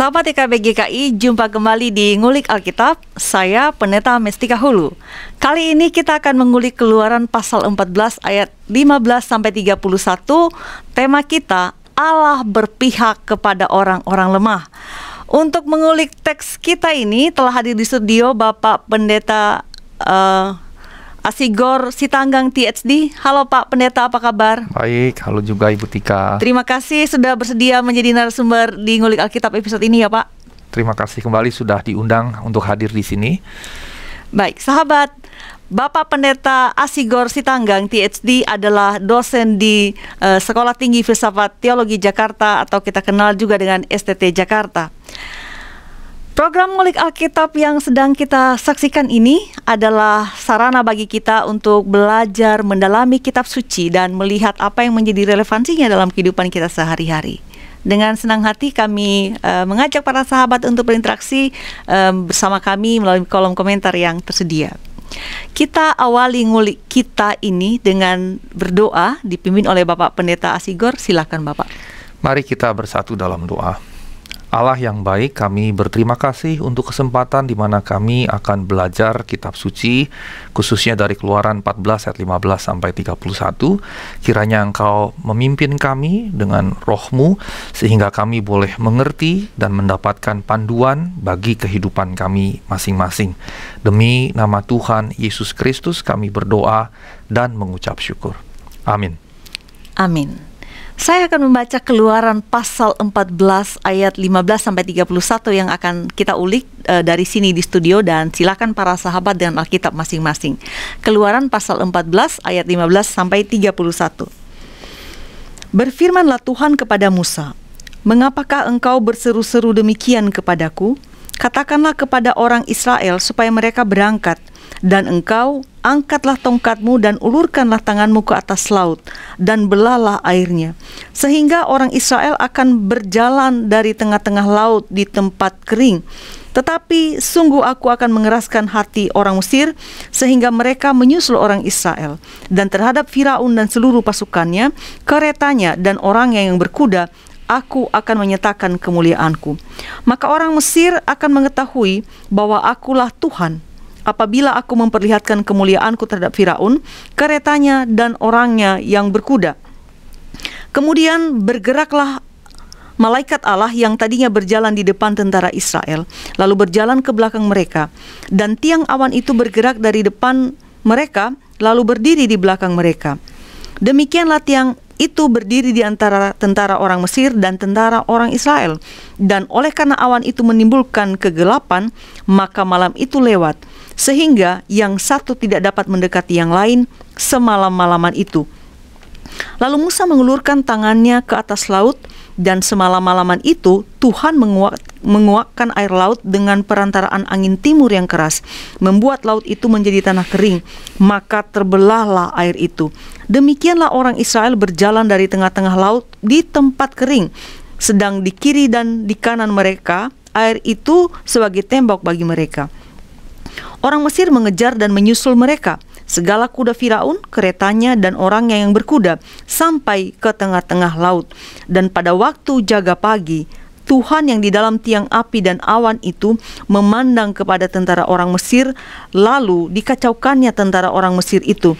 Sahabat IKB GKI, jumpa kembali di Ngulik Alkitab. Saya Pendeta Mestika Hulu. Kali ini kita akan mengulik Keluaran pasal 14 ayat 15 sampai 31. Tema kita Allah berpihak kepada orang-orang lemah. Untuk mengulik teks kita ini telah hadir di studio Bapak Pendeta uh, Asigor Sitanggang THD. Halo Pak Pendeta, apa kabar? Baik, halo juga Ibu Tika. Terima kasih sudah bersedia menjadi narasumber di Ngulik Alkitab episode ini ya Pak. Terima kasih kembali sudah diundang untuk hadir di sini. Baik, sahabat, Bapak Pendeta Asigor Sitanggang THD adalah dosen di uh, Sekolah Tinggi Filsafat Teologi Jakarta atau kita kenal juga dengan STT Jakarta. Program Ngulik Alkitab yang sedang kita saksikan ini adalah sarana bagi kita untuk belajar mendalami kitab suci dan melihat apa yang menjadi relevansinya dalam kehidupan kita sehari-hari. Dengan senang hati kami uh, mengajak para sahabat untuk berinteraksi um, bersama kami melalui kolom komentar yang tersedia. Kita awali ngulik kita ini dengan berdoa dipimpin oleh Bapak Pendeta Asigor. Silakan Bapak. Mari kita bersatu dalam doa. Allah yang baik, kami berterima kasih untuk kesempatan di mana kami akan belajar kitab suci, khususnya dari Keluaran 14 ayat 15 sampai 31. Kiranya Engkau memimpin kami dengan rohmu, sehingga kami boleh mengerti dan mendapatkan panduan bagi kehidupan kami masing-masing. Demi nama Tuhan Yesus Kristus kami berdoa dan mengucap syukur. Amin. Amin. Saya akan membaca Keluaran pasal 14 ayat 15 sampai 31 yang akan kita ulik uh, dari sini di studio dan silakan para sahabat dengan Alkitab masing-masing. Keluaran pasal 14 ayat 15 sampai 31. Berfirmanlah Tuhan kepada Musa, "Mengapakah engkau berseru-seru demikian kepadaku? Katakanlah kepada orang Israel supaya mereka berangkat." Dan engkau angkatlah tongkatmu dan ulurkanlah tanganmu ke atas laut dan belalah airnya sehingga orang Israel akan berjalan dari tengah-tengah laut di tempat kering. Tetapi sungguh aku akan mengeraskan hati orang Mesir sehingga mereka menyusul orang Israel. Dan terhadap Firaun dan seluruh pasukannya keretanya dan orangnya yang berkuda aku akan menyatakan kemuliaanku. Maka orang Mesir akan mengetahui bahwa akulah Tuhan apabila aku memperlihatkan kemuliaanku terhadap Firaun, keretanya dan orangnya yang berkuda. Kemudian bergeraklah malaikat Allah yang tadinya berjalan di depan tentara Israel, lalu berjalan ke belakang mereka, dan tiang awan itu bergerak dari depan mereka, lalu berdiri di belakang mereka. Demikianlah tiang itu berdiri di antara tentara orang Mesir dan tentara orang Israel. Dan oleh karena awan itu menimbulkan kegelapan, maka malam itu lewat sehingga yang satu tidak dapat mendekati yang lain semalam-malaman itu. Lalu Musa mengulurkan tangannya ke atas laut dan semalam-malaman itu Tuhan menguak, menguakkan air laut dengan perantaraan angin timur yang keras, membuat laut itu menjadi tanah kering, maka terbelahlah air itu. Demikianlah orang Israel berjalan dari tengah-tengah laut di tempat kering, sedang di kiri dan di kanan mereka air itu sebagai tembok bagi mereka. Orang Mesir mengejar dan menyusul mereka. Segala kuda Firaun, keretanya, dan orangnya yang berkuda sampai ke tengah-tengah laut. Dan pada waktu jaga pagi, Tuhan yang di dalam tiang api dan awan itu memandang kepada tentara orang Mesir, lalu dikacaukannya tentara orang Mesir itu.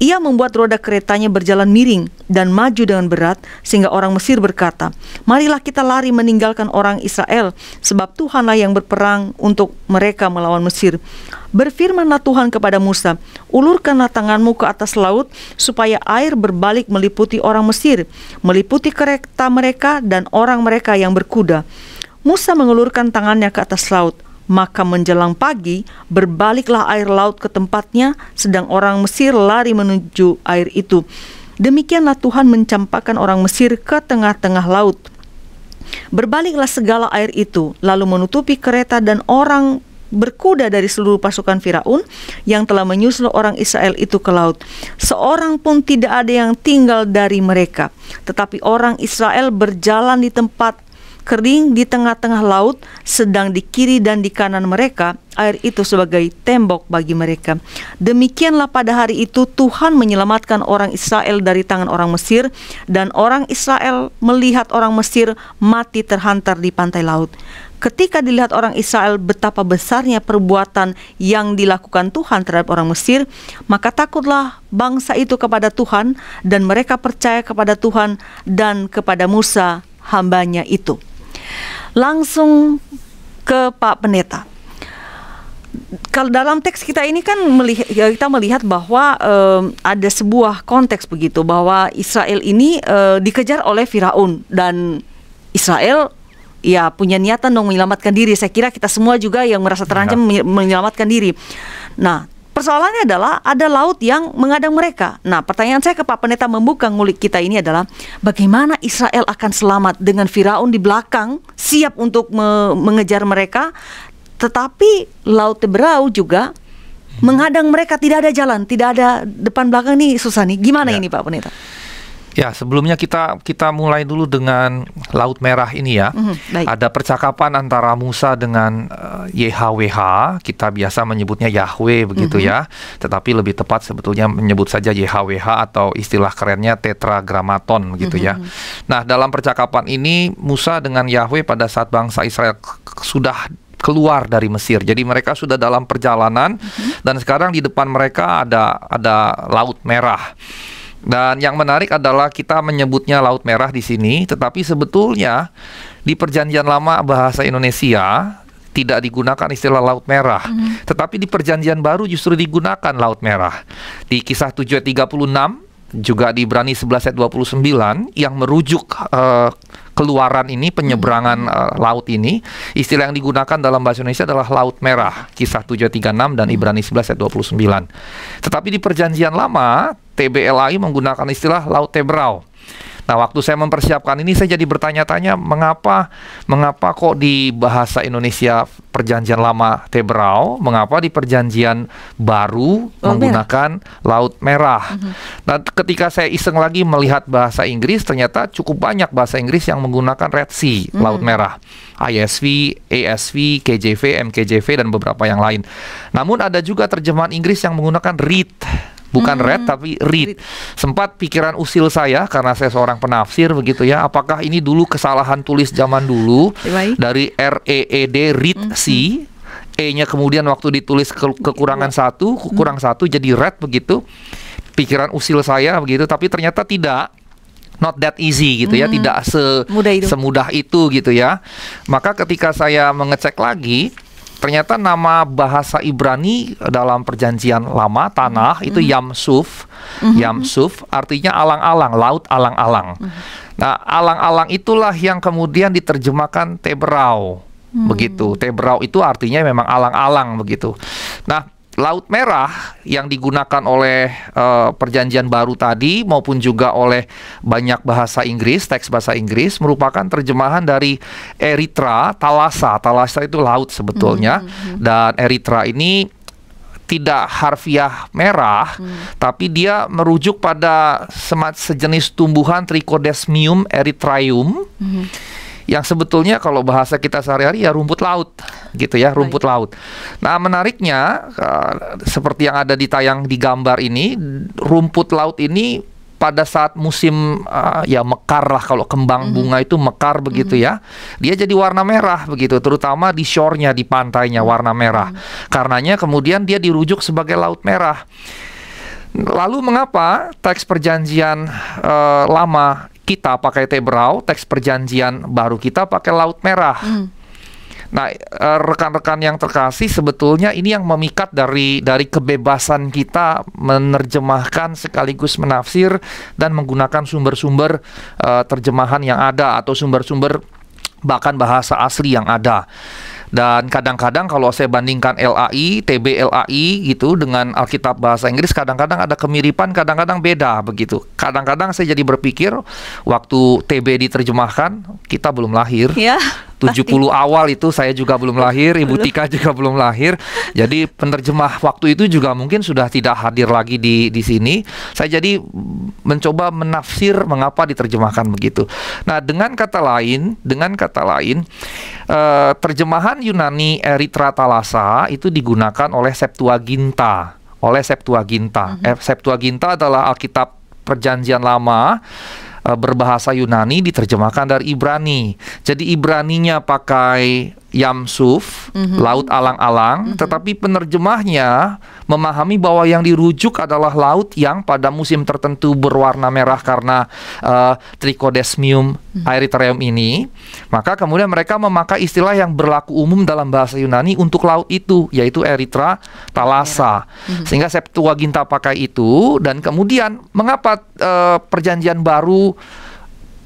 Ia membuat roda keretanya berjalan miring dan maju dengan berat sehingga orang Mesir berkata, "Marilah kita lari meninggalkan orang Israel, sebab Tuhanlah yang berperang untuk mereka melawan Mesir." Berfirmanlah Tuhan kepada Musa, "Ulurkanlah tanganmu ke atas laut supaya air berbalik meliputi orang Mesir, meliputi kereta mereka dan orang mereka yang berkuda." Musa mengulurkan tangannya ke atas laut maka menjelang pagi, berbaliklah air laut ke tempatnya, sedang orang Mesir lari menuju air itu. Demikianlah Tuhan mencampakkan orang Mesir ke tengah-tengah laut. Berbaliklah segala air itu, lalu menutupi kereta dan orang berkuda dari seluruh pasukan Firaun yang telah menyusul orang Israel itu ke laut. Seorang pun tidak ada yang tinggal dari mereka, tetapi orang Israel berjalan di tempat kering di tengah-tengah laut, sedang di kiri dan di kanan mereka, air itu sebagai tembok bagi mereka. Demikianlah pada hari itu Tuhan menyelamatkan orang Israel dari tangan orang Mesir, dan orang Israel melihat orang Mesir mati terhantar di pantai laut. Ketika dilihat orang Israel betapa besarnya perbuatan yang dilakukan Tuhan terhadap orang Mesir, maka takutlah bangsa itu kepada Tuhan dan mereka percaya kepada Tuhan dan kepada Musa hambanya itu. Langsung ke Pak Pendeta. Kalau dalam teks kita ini kan melihat ya, kita melihat bahwa um, ada sebuah konteks begitu bahwa Israel ini uh, dikejar oleh Firaun dan Israel ya punya niatan dong menyelamatkan diri. Saya kira kita semua juga yang merasa terancam ya. menyelamatkan diri. Nah, persoalannya adalah ada laut yang mengadang mereka. Nah, pertanyaan saya ke Pak Pendeta membuka ngulik kita ini adalah bagaimana Israel akan selamat dengan Firaun di belakang siap untuk me mengejar mereka, tetapi laut Teberau juga menghadang mereka tidak ada jalan, tidak ada depan belakang nih susah nih. Gimana ya. ini Pak Pendeta? Ya, sebelumnya kita kita mulai dulu dengan Laut Merah ini ya. Mm, Ada percakapan antara Musa dengan uh, eh, YHWH, kita biasa menyebutnya Yahweh begitu mm -hmm. ya. Tetapi lebih tepat sebetulnya menyebut saja YHWH atau istilah kerennya tetragramaton begitu mm -hmm. ya. Mm-hmm. Nah, dalam percakapan ini Musa dengan Yahweh pada saat bangsa Israel sudah keluar dari Mesir. Jadi mereka sudah dalam perjalanan mm -hmm. dan sekarang di depan mereka ada ada Laut Merah. Dan yang menarik adalah kita menyebutnya Laut Merah di sini, tetapi sebetulnya di Perjanjian Lama bahasa Indonesia tidak digunakan istilah Laut Merah, mm tetapi di Perjanjian Baru justru digunakan Laut Merah. Di Kisah 7 ayat 36 juga di Ibrani 11 ayat 29 yang merujuk uh, keluaran ini penyeberangan uh, laut ini istilah yang digunakan dalam bahasa Indonesia adalah laut merah kisah 736 dan Ibrani 11 ayat 29 tetapi di perjanjian lama TBLAI menggunakan istilah laut Tebrau Nah, waktu saya mempersiapkan ini saya jadi bertanya-tanya mengapa mengapa kok di bahasa Indonesia perjanjian lama Tebrau, mengapa di perjanjian baru oh, menggunakan merah. laut merah. Uh-huh. Nah, ketika saya iseng lagi melihat bahasa Inggris ternyata cukup banyak bahasa Inggris yang menggunakan Red Sea, uh-huh. laut merah. ISV, ASV, KJV, MKJV dan beberapa yang lain. Namun ada juga terjemahan Inggris yang menggunakan read bukan hmm. read tapi read. Sempat pikiran usil saya karena saya seorang penafsir begitu ya, apakah ini dulu kesalahan tulis zaman dulu dari R E E D read hmm. C E-nya kemudian waktu ditulis ke kekurangan satu, kurang hmm. satu jadi red begitu. Pikiran usil saya begitu, tapi ternyata tidak not that easy gitu ya, hmm. tidak se itu. semudah itu gitu ya. Maka ketika saya mengecek lagi, ternyata nama bahasa Ibrani dalam perjanjian lama tanah mm -hmm. itu Yamsuf. Mm -hmm. Yamsuf artinya alang-alang, laut alang-alang. Mm -hmm. Nah, alang-alang itulah yang kemudian diterjemahkan Tebrau. Hmm. Begitu. Tebrau itu artinya memang alang-alang begitu. Nah, Laut Merah yang digunakan oleh uh, Perjanjian Baru tadi maupun juga oleh banyak bahasa Inggris, teks bahasa Inggris merupakan terjemahan dari Eritrea, Talasa. Talasa itu laut sebetulnya. Mm -hmm. Dan Eritrea ini tidak harfiah merah, hmm. tapi dia merujuk pada sejenis tumbuhan Trichodesmium erythraeum. Hmm yang sebetulnya kalau bahasa kita sehari-hari ya rumput laut gitu ya rumput Baik. laut. Nah menariknya uh, seperti yang ada di tayang di gambar ini rumput laut ini pada saat musim uh, ya mekar lah kalau kembang mm -hmm. bunga itu mekar begitu mm -hmm. ya dia jadi warna merah begitu terutama di shore-nya di pantainya warna merah mm -hmm. karenanya kemudian dia dirujuk sebagai laut merah lalu mengapa teks perjanjian uh, lama kita pakai Tebrau, teks perjanjian baru kita pakai Laut Merah. Hmm. Nah, eh, rekan-rekan yang terkasih sebetulnya ini yang memikat dari dari kebebasan kita menerjemahkan sekaligus menafsir dan menggunakan sumber-sumber uh, terjemahan yang ada atau sumber-sumber bahkan bahasa asli yang ada. Dan kadang-kadang kalau saya bandingkan LAI, TB LAI gitu dengan Alkitab bahasa Inggris kadang-kadang ada kemiripan, kadang-kadang beda begitu. Kadang-kadang saya jadi berpikir waktu TB diterjemahkan kita belum lahir. Ya. 70 awal itu saya juga belum lahir, Ibu Tika juga belum lahir. Jadi penerjemah waktu itu juga mungkin sudah tidak hadir lagi di di sini. Saya jadi mencoba menafsir mengapa diterjemahkan begitu. Nah, dengan kata lain, dengan kata lain, eh, terjemahan Yunani Erythra Thalassa itu digunakan oleh Septuaginta, oleh Septuaginta. Mm -hmm. Septuaginta adalah Alkitab Perjanjian Lama uh, berbahasa Yunani diterjemahkan dari Ibrani. Jadi Ibraninya pakai Yamsuf, mm -hmm. laut alang-alang, mm -hmm. tetapi penerjemahnya memahami bahwa yang dirujuk adalah laut yang pada musim tertentu berwarna merah karena uh, Trichodesmium mm -hmm. erythraeum ini, maka kemudian mereka memakai istilah yang berlaku umum dalam bahasa Yunani untuk laut itu, yaitu Erythra thalassa. Mm -hmm. Sehingga Septuaginta pakai itu dan kemudian mengapa uh, perjanjian baru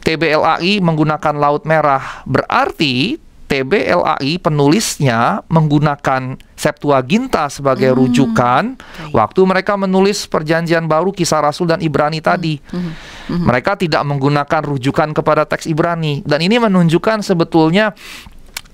TBLAI menggunakan laut merah? Berarti TBLAI penulisnya menggunakan Septuaginta sebagai hmm. rujukan okay. waktu mereka menulis perjanjian baru kisah Rasul dan Ibrani tadi. Hmm. Hmm. Mereka tidak menggunakan rujukan kepada teks Ibrani dan ini menunjukkan sebetulnya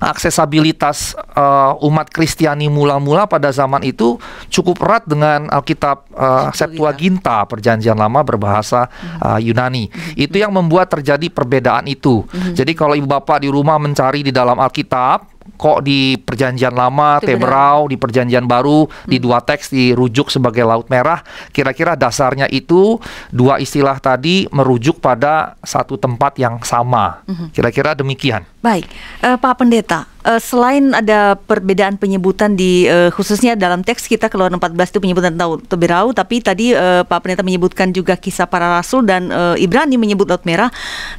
aksesabilitas uh, umat Kristiani mula-mula pada zaman itu cukup erat dengan Alkitab uh, Septuaginta Perjanjian Lama berbahasa uh, Yunani. Hmm. Itu yang membuat terjadi perbedaan itu. Hmm. Jadi kalau ibu bapak di rumah mencari di dalam Alkitab kok di perjanjian lama Tebrau di perjanjian baru hmm. di dua teks dirujuk sebagai laut merah. Kira-kira dasarnya itu dua istilah tadi merujuk pada satu tempat yang sama. Hmm. kira-kira demikian. Baik. Uh, Pak Pendeta uh, selain ada perbedaan penyebutan di uh, khususnya dalam teks kita keluar 14 itu penyebutan tentang Tebrau tapi tadi uh, Pak Pendeta menyebutkan juga kisah para rasul dan uh, Ibrani menyebut laut merah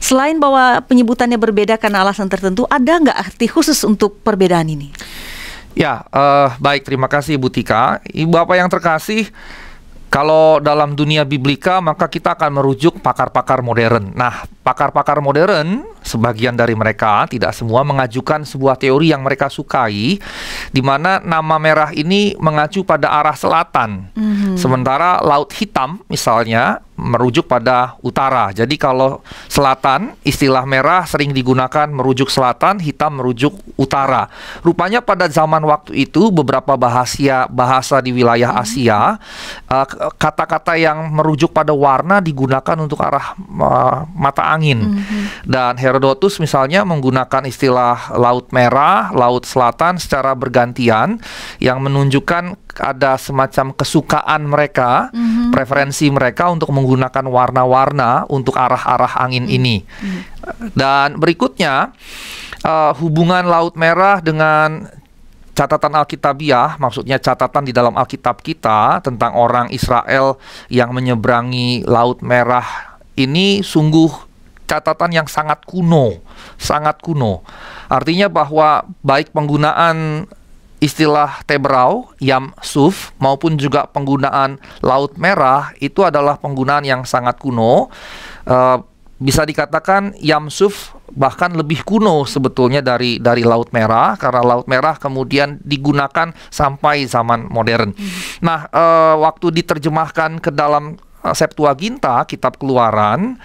selain bahwa penyebutannya berbeda karena alasan tertentu ada nggak arti khusus untuk perbedaan ini? Ya, uh, baik. Terima kasih Ibu Tika. Ibu apa yang terkasih, kalau dalam dunia biblika maka kita akan merujuk pakar-pakar modern. Nah, pakar-pakar modern sebagian dari mereka tidak semua mengajukan sebuah teori yang mereka sukai di mana nama merah ini mengacu pada arah selatan. Mm-hmm. Sementara laut hitam misalnya merujuk pada utara. Jadi kalau selatan istilah merah sering digunakan merujuk selatan, hitam merujuk utara. Rupanya pada zaman waktu itu beberapa bahasa bahasa di wilayah mm-hmm. Asia uh, kata-kata yang merujuk pada warna digunakan untuk arah uh, mata angin. Mm-hmm. Dan Herodotus misalnya menggunakan istilah laut merah, laut selatan secara bergantian yang menunjukkan ada semacam kesukaan mereka, mm-hmm. preferensi mereka untuk menggunakan warna-warna untuk arah-arah angin hmm. ini. Hmm. Dan berikutnya uh, hubungan Laut Merah dengan catatan Alkitabiah, maksudnya catatan di dalam Alkitab kita tentang orang Israel yang menyeberangi Laut Merah ini sungguh catatan yang sangat kuno, sangat kuno. Artinya bahwa baik penggunaan istilah tebrau, yam suf maupun juga penggunaan laut merah itu adalah penggunaan yang sangat kuno. Uh, bisa dikatakan yam suf bahkan lebih kuno sebetulnya dari dari laut merah karena laut merah kemudian digunakan sampai zaman modern. Hmm. Nah, uh, waktu diterjemahkan ke dalam uh, Septuaginta, kitab Keluaran,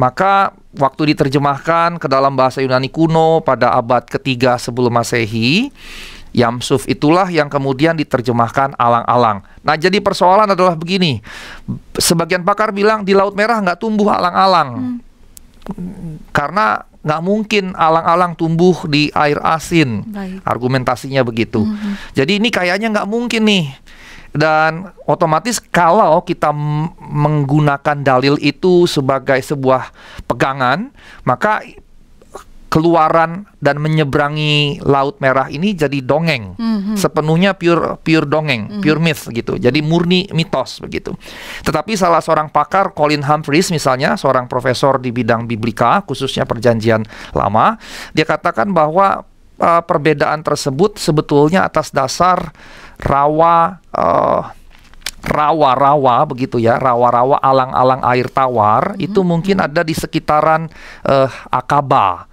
maka waktu diterjemahkan ke dalam bahasa Yunani kuno pada abad ketiga sebelum Masehi, Yamsuf itulah yang kemudian diterjemahkan alang-alang. Nah, jadi persoalan adalah begini. Sebagian pakar bilang di Laut Merah nggak tumbuh alang-alang. Hmm. Karena nggak mungkin alang-alang tumbuh di air asin. Baik. Argumentasinya begitu. Hmm. Jadi ini kayaknya nggak mungkin nih. Dan otomatis kalau kita menggunakan dalil itu sebagai sebuah pegangan, maka keluaran dan menyeberangi laut merah ini jadi dongeng mm-hmm. sepenuhnya pure pure dongeng mm-hmm. pure myth gitu jadi murni mitos begitu tetapi salah seorang pakar Colin Humphreys misalnya seorang profesor di bidang biblika khususnya perjanjian lama dia katakan bahwa uh, perbedaan tersebut sebetulnya atas dasar rawa uh, rawa-rawa begitu ya, rawa-rawa alang-alang air tawar mm -hmm. itu mungkin ada di sekitaran uh, Akaba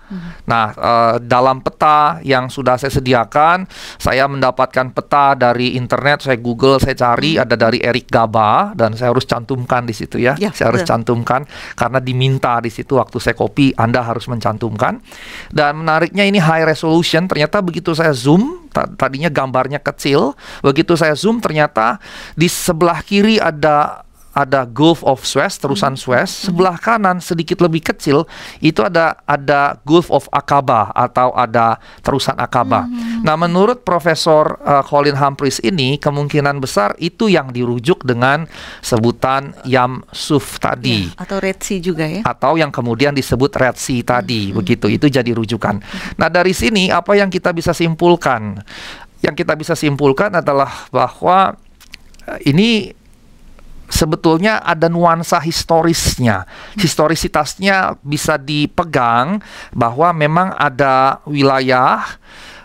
Nah, uh, dalam peta yang sudah saya sediakan, saya mendapatkan peta dari internet, saya Google, saya cari ada dari Eric Gaba dan saya harus cantumkan di situ ya. Ya, saya harus betul. cantumkan karena diminta di situ waktu saya copy Anda harus mencantumkan. Dan menariknya ini high resolution, ternyata begitu saya zoom ta- tadinya gambarnya kecil, begitu saya zoom ternyata di sebelah kiri ada ada Gulf of Suez, terusan Suez. Sebelah kanan sedikit lebih kecil itu ada ada Gulf of Aqaba atau ada terusan Aqaba. Nah, menurut Profesor uh, Colin Humphreys ini kemungkinan besar itu yang dirujuk dengan sebutan Yam Suf tadi Ya, atau Red Sea juga ya. atau yang kemudian disebut Red Sea tadi, begitu. Itu jadi rujukan. Nah, dari sini apa yang kita bisa simpulkan? Yang kita bisa simpulkan adalah bahwa eh, ini sebetulnya ada nuansa historisnya. Historisitasnya bisa dipegang bahwa memang ada wilayah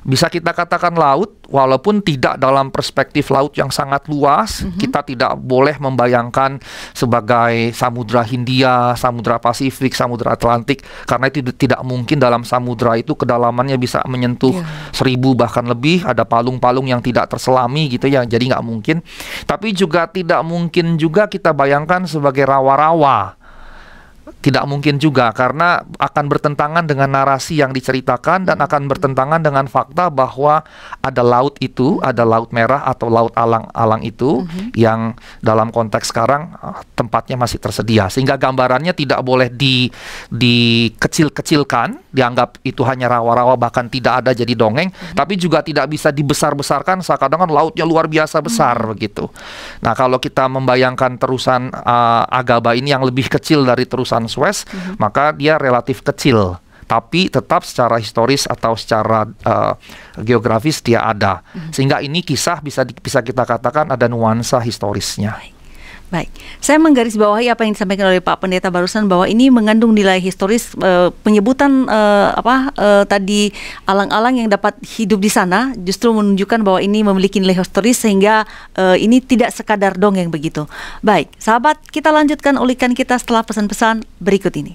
bisa kita katakan laut walaupun tidak dalam perspektif laut yang sangat luas kita tidak boleh membayangkan sebagai samudra Hindia, samudra Pasifik, samudra Atlantik karena itu tidak mungkin dalam samudra itu kedalamannya bisa menyentuh Ya. seribu bahkan lebih. Ada palung-palung yang tidak terselami gitu ya jadi nggak mungkin. Tapi juga tidak mungkin juga kita bayangkan sebagai rawa-rawa tidak mungkin juga karena akan bertentangan dengan narasi yang diceritakan dan akan bertentangan dengan fakta bahwa ada laut itu, ada laut merah atau laut alang-alang itu yang dalam konteks sekarang eh, tempatnya masih tersedia. Sehingga gambarannya tidak boleh di dikecil-kecilkan, dianggap itu hanya rawa-rawa bahkan tidak ada jadi dongeng, tapi juga tidak bisa dibesar-besarkan seakan-akan lautnya luar biasa besar begitu. Nah, kalau kita membayangkan terusan uh, Agaba ini yang lebih kecil dari terusan Suez, maka dia relatif kecil. Tapi tetap secara historis atau secara uh, geografis dia ada, sehingga ini kisah bisa di- bisa kita katakan ada nuansa historisnya. Baik, saya menggarisbawahi apa yang disampaikan oleh Pak Pendeta barusan bahwa ini mengandung nilai historis eh, penyebutan eh, apa eh, tadi alang-alang yang dapat hidup di sana justru menunjukkan bahwa ini memiliki nilai historis sehingga eh, ini tidak sekadar dongeng begitu. Baik, sahabat, kita lanjutkan ulikan kita setelah pesan-pesan berikut ini.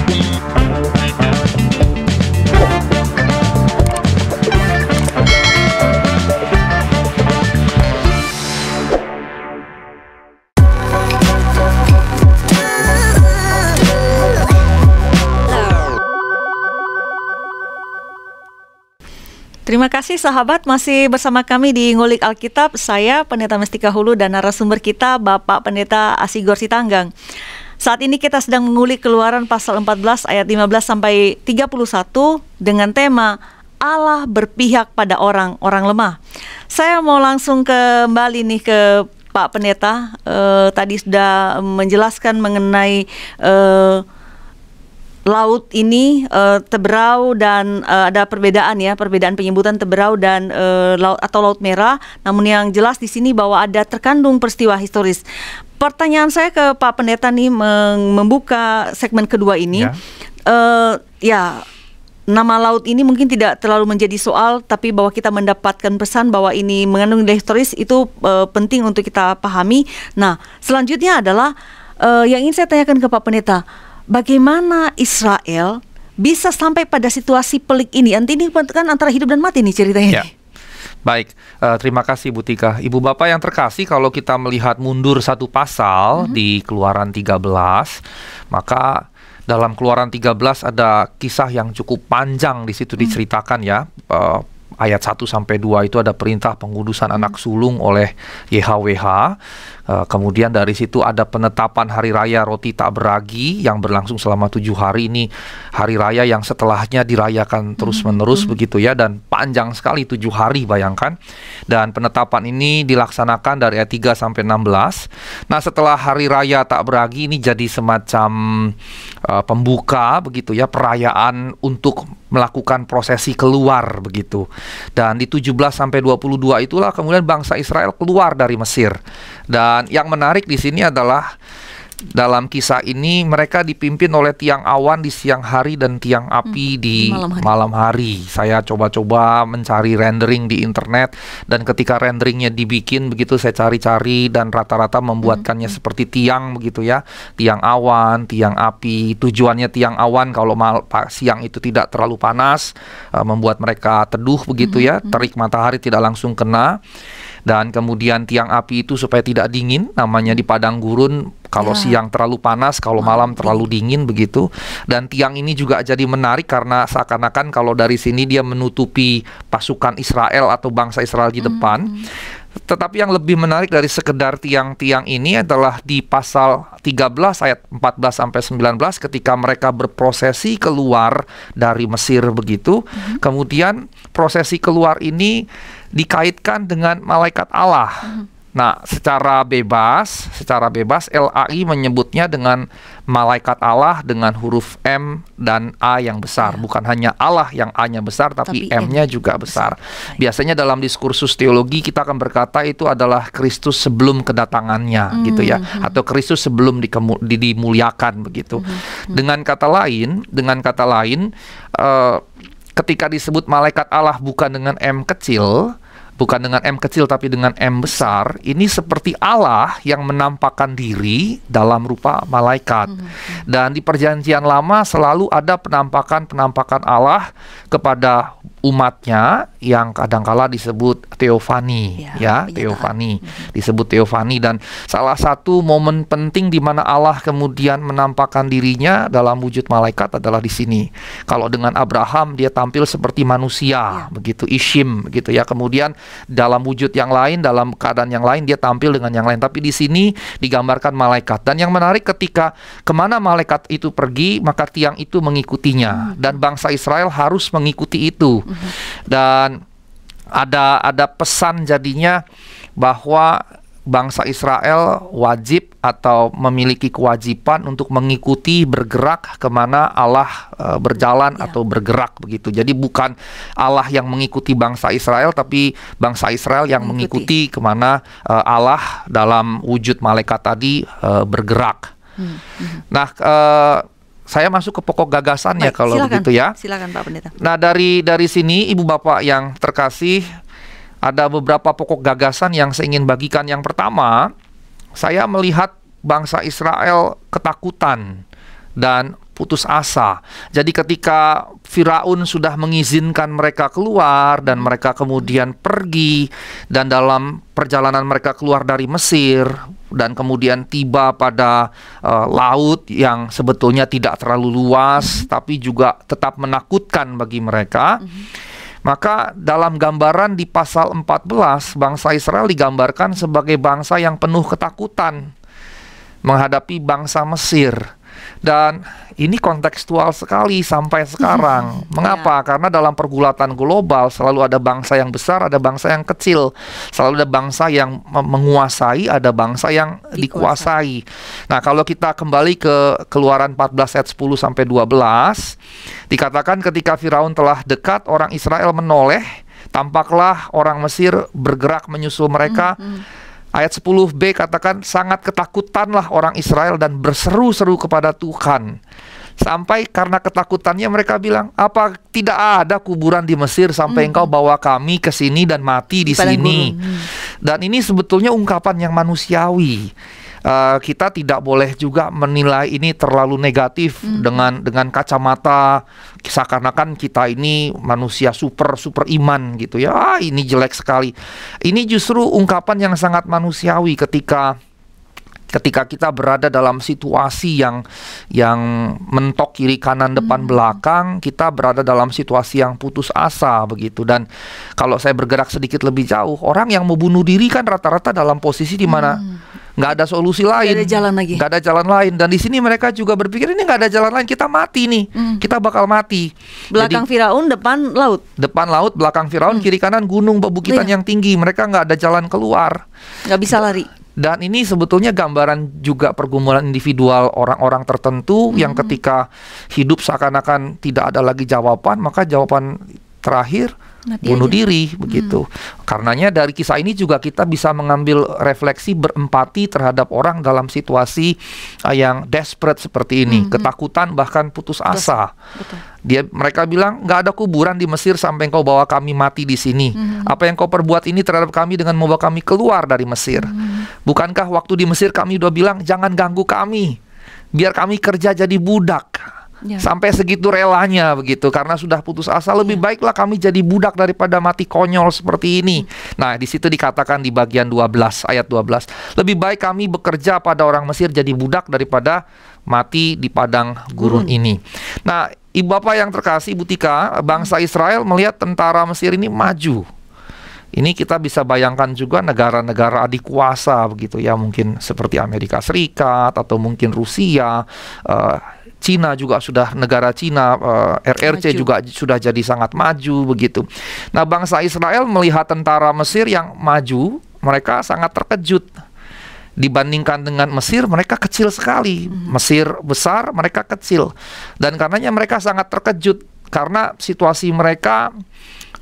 Terima kasih sahabat masih bersama kami di Ngulik Alkitab. Saya Pendeta Mestika Hulu dan narasumber kita Bapak Pendeta Asigor Sitanggang. Saat ini kita sedang mengulik keluaran pasal 14 ayat 15 sampai 31 dengan tema Allah berpihak pada orang-orang lemah. Saya mau langsung kembali nih ke Pak Pendeta. Eh, tadi sudah menjelaskan mengenai eh, laut ini eh, Teberau dan eh, ada perbedaan ya perbedaan penyebutan Teberau dan eh, laut atau Laut Merah. Namun yang jelas di sini bahwa ada terkandung peristiwa historis. Pertanyaan saya ke Pak Pendeta nih meng- membuka segmen kedua ini. Ya. Eh, ya nama laut ini mungkin tidak terlalu menjadi soal, tapi bahwa kita mendapatkan pesan bahwa ini mengandung nilai historis itu uh, penting untuk kita pahami. Nah, selanjutnya adalah uh, yang ingin saya tanyakan ke Pak Pendeta, bagaimana Israel bisa sampai pada situasi pelik ini? Nanti ini kan antara hidup dan mati nih ceritanya. Ya. Baik, uh, terima kasih Bu Tika. Ibu Bapak yang terkasih, kalau kita melihat mundur satu pasal mm -hmm. di Keluaran 13, maka dalam Keluaran 13 ada kisah yang cukup panjang di situ mm. diceritakan ya. Uh, ayat 1 sampai 2 itu ada perintah pengudusan mm. anak sulung oleh YHWH. Uh, kemudian dari situ ada penetapan hari raya roti tak beragi yang berlangsung selama tujuh hari ini hari raya yang setelahnya dirayakan terus menerus hmm. begitu ya dan panjang sekali tujuh hari bayangkan dan penetapan ini dilaksanakan dari ayat 3 sampai 16. Nah setelah hari raya tak beragi ini jadi semacam uh, pembuka begitu ya perayaan untuk melakukan prosesi keluar begitu. Dan di 17 sampai 22 itulah kemudian bangsa Israel keluar dari Mesir. Dan yang menarik di sini adalah dalam kisah ini mereka dipimpin oleh tiang awan di siang hari dan tiang api hmm, di malam hari. malam hari. Saya coba-coba mencari rendering di internet dan ketika renderingnya dibikin begitu saya cari-cari dan rata-rata membuatkannya hmm. seperti tiang begitu ya, tiang awan, tiang api. Tujuannya tiang awan kalau mal, siang itu tidak terlalu panas, uh, membuat mereka teduh begitu hmm. ya, hmm. terik matahari tidak langsung kena dan kemudian tiang api itu supaya tidak dingin namanya di padang gurun kalau ya. siang terlalu panas kalau malam terlalu dingin begitu dan tiang ini juga jadi menarik karena seakan-akan kalau dari sini dia menutupi pasukan Israel atau bangsa Israel di depan hmm. Tetapi yang lebih menarik dari sekedar tiang-tiang ini adalah di pasal 13 ayat 14 sampai 19 ketika mereka berprosesi keluar dari Mesir begitu. -hmm. Kemudian prosesi keluar ini dikaitkan dengan malaikat Allah. Hmm. Nah, secara bebas, secara bebas LAI menyebutnya dengan malaikat Allah dengan huruf M dan A yang besar, ya. bukan hanya Allah yang A-nya besar tapi, tapi M-nya juga besar. Biasanya dalam diskursus teologi kita akan berkata itu adalah Kristus sebelum kedatangannya hmm. gitu ya, atau Kristus sebelum dimuliakan begitu. Hmm. Hmm. Dengan kata lain, dengan kata lain uh, ketika disebut malaikat Allah bukan dengan M kecil, bukan dengan M kecil tapi dengan M besar, ini seperti Allah yang menampakkan diri dalam rupa malaikat. Hmm, hmm. Dan di perjanjian lama selalu ada penampakan-penampakan Allah kepada umatnya yang kadangkala disebut teofani ya, ya teofani hmm. disebut teofani dan salah satu momen penting di mana Allah kemudian menampakkan dirinya dalam wujud malaikat adalah di sini. Kalau dengan Abraham dia tampil seperti manusia ya. begitu Ishim begitu ya. Kemudian dalam wujud yang lain, dalam keadaan yang lain dia tampil dengan yang lain. Tapi di sini digambarkan malaikat. Dan yang menarik ketika ke mana malaikat itu pergi, maka tiang itu mengikutinya. Hmm. Dan bangsa Israel harus mengikuti itu. Hmm. Dan ada ada pesan jadinya bahwa bangsa Israel wajib atau memiliki kewajiban untuk mengikuti bergerak ke mana Allah e, berjalan ya. atau bergerak begitu. Jadi bukan Allah yang mengikuti bangsa Israel, tapi bangsa Israel yang mengikuti, mengikuti ke mana e, Allah dalam wujud malaikat tadi e, bergerak. Hmm. Hmm. Nah. E, saya masuk ke pokok gagasan ya kalau silakan, begitu ya. Silakan Pak Pendeta. Nah dari dari sini Ibu Bapak yang terkasih ada beberapa pokok gagasan yang saya ingin bagikan. Yang pertama, saya melihat bangsa Israel ketakutan dan putus asa. Jadi ketika Firaun sudah mengizinkan mereka keluar dan mereka kemudian pergi dan dalam perjalanan mereka keluar dari Mesir dan kemudian tiba pada uh, laut yang sebetulnya tidak terlalu luas mm -hmm. tapi juga tetap menakutkan bagi mereka. Mm -hmm maka dalam gambaran di pasal 14 bangsa Israel digambarkan sebagai bangsa yang penuh ketakutan menghadapi bangsa Mesir. Dan ini kontekstual sekali sampai sekarang. Mengapa? Yeah. Karena dalam pergulatan global selalu ada bangsa yang besar, ada bangsa yang kecil. Selalu ada bangsa yang menguasai, ada bangsa yang dikuasai. Nah, kalau kita kembali ke Keluaran 14 ayat 10 sampai 12, dikatakan ketika Firaun telah dekat, orang Israel menoleh, tampaklah orang Mesir bergerak menyusul mereka. Mm -hmm Ayat 10b katakan sangat ketakutanlah orang Israel dan berseru-seru kepada Tuhan. Sampai karena ketakutannya mereka bilang, "Apa tidak ada kuburan di Mesir sampai engkau bawa kami ke sini dan mati di, padang sini?" Hmm. Dan ini sebetulnya ungkapan yang manusiawi. Uh, kita tidak boleh juga menilai ini terlalu negatif dengan dengan kacamata. Seakan-akan kita ini manusia super super iman gitu ya. Ah, ini jelek sekali. Ini justru ungkapan yang sangat manusiawi ketika ketika kita berada dalam situasi yang yang mentok kiri kanan depan belakang kita berada dalam situasi yang putus asa begitu. Dan kalau saya bergerak sedikit lebih jauh orang yang mau bunuh diri kan rata-rata dalam posisi di mana nggak ada solusi lain. ada jalan lagi. nggak ada jalan lain. Dan di sini mereka juga berpikir ini nggak ada jalan lain. Kita mati nih. Kita bakal mati. Belakang Jadi, Firaun, depan laut. depan laut belakang Firaun kiri kanan gunung bebukitan Iya. yang tinggi. Mereka nggak ada jalan keluar. Nggak bisa lari. dan ini sebetulnya gambaran juga pergumulan individual orang-orang tertentu yang ketika hidup seakan-akan tidak ada lagi jawaban, maka jawaban terakhir Mati bunuh aja. diri begitu. Karenanya dari kisah ini juga kita bisa mengambil refleksi berempati terhadap orang dalam situasi uh, yang desperate seperti ini, ketakutan bahkan putus asa. Betul. Dia mereka bilang nggak ada kuburan di Mesir sampai engkau bawa kami mati di sini. Mhm. Apa yang kau perbuat ini terhadap kami dengan membawa kami keluar dari Mesir? Mhm. Bukankah waktu di Mesir kami udah bilang jangan ganggu kami, biar kami kerja jadi budak. Ya. Sampai segitu relanya begitu karena sudah putus asa lebih baiklah kami jadi budak daripada mati konyol seperti ini. Nah, di situ dikatakan di bagian 12 ayat 12, lebih baik kami bekerja pada orang Mesir jadi budak daripada mati di padang gurun ini. Nah, Ibu Bapak yang terkasih Ibu Tika, bangsa Israel melihat tentara Mesir ini maju. Ini kita bisa bayangkan juga negara-negara adik kuasa begitu ya, mungkin seperti Amerika Serikat atau mungkin Rusia, eh, Cina juga sudah negara Cina, eh, RRC Maju. juga sudah jadi sangat maju begitu. Nah, bangsa Israel melihat tentara Mesir yang maju, mereka sangat terkejut. Dibandingkan dengan Mesir, mereka kecil sekali. Mesir besar, mereka kecil. Dan karenanya mereka sangat terkejut karena situasi mereka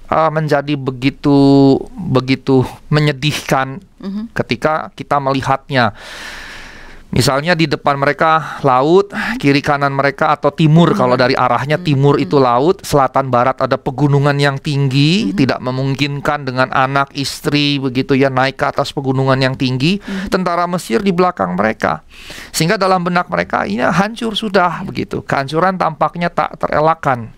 uh, menjadi begitu begitu menyedihkan ketika kita melihatnya. Misalnya di depan mereka laut, kiri kanan mereka atau timur kalau dari arahnya timur itu laut, selatan barat ada pegunungan yang tinggi, tidak memungkinkan dengan anak, istri begitu ya naik ke atas pegunungan yang tinggi. Tentara Mesir di belakang mereka. Sehingga dalam benak mereka ini hancur sudah begitu. Kehancuran tampaknya tak terelakkan.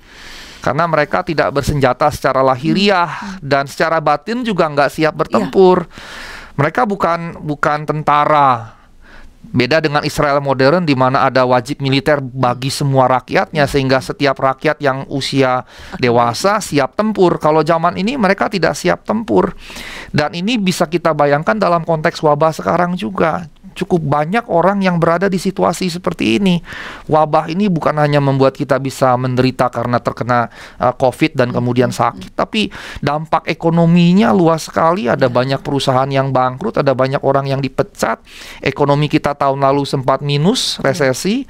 Karena mereka tidak bersenjata secara lahiriah dan secara batin juga nggak siap bertempur. Mereka bukan bukan tentara. Beda dengan Israel modern di mana ada wajib militer bagi semua rakyatnya sehingga setiap rakyat yang usia dewasa siap tempur. Kalau zaman ini mereka tidak siap tempur. Dan ini bisa kita bayangkan dalam konteks wabah sekarang juga. Cukup banyak orang yang berada di situasi seperti ini. Wabah ini bukan hanya membuat kita bisa menderita karena terkena uh, COVID dan kemudian sakit, tapi dampak ekonominya luas sekali. Ada banyak perusahaan yang bangkrut, ada banyak orang yang dipecat. Ekonomi kita tahun lalu sempat minus, resesi.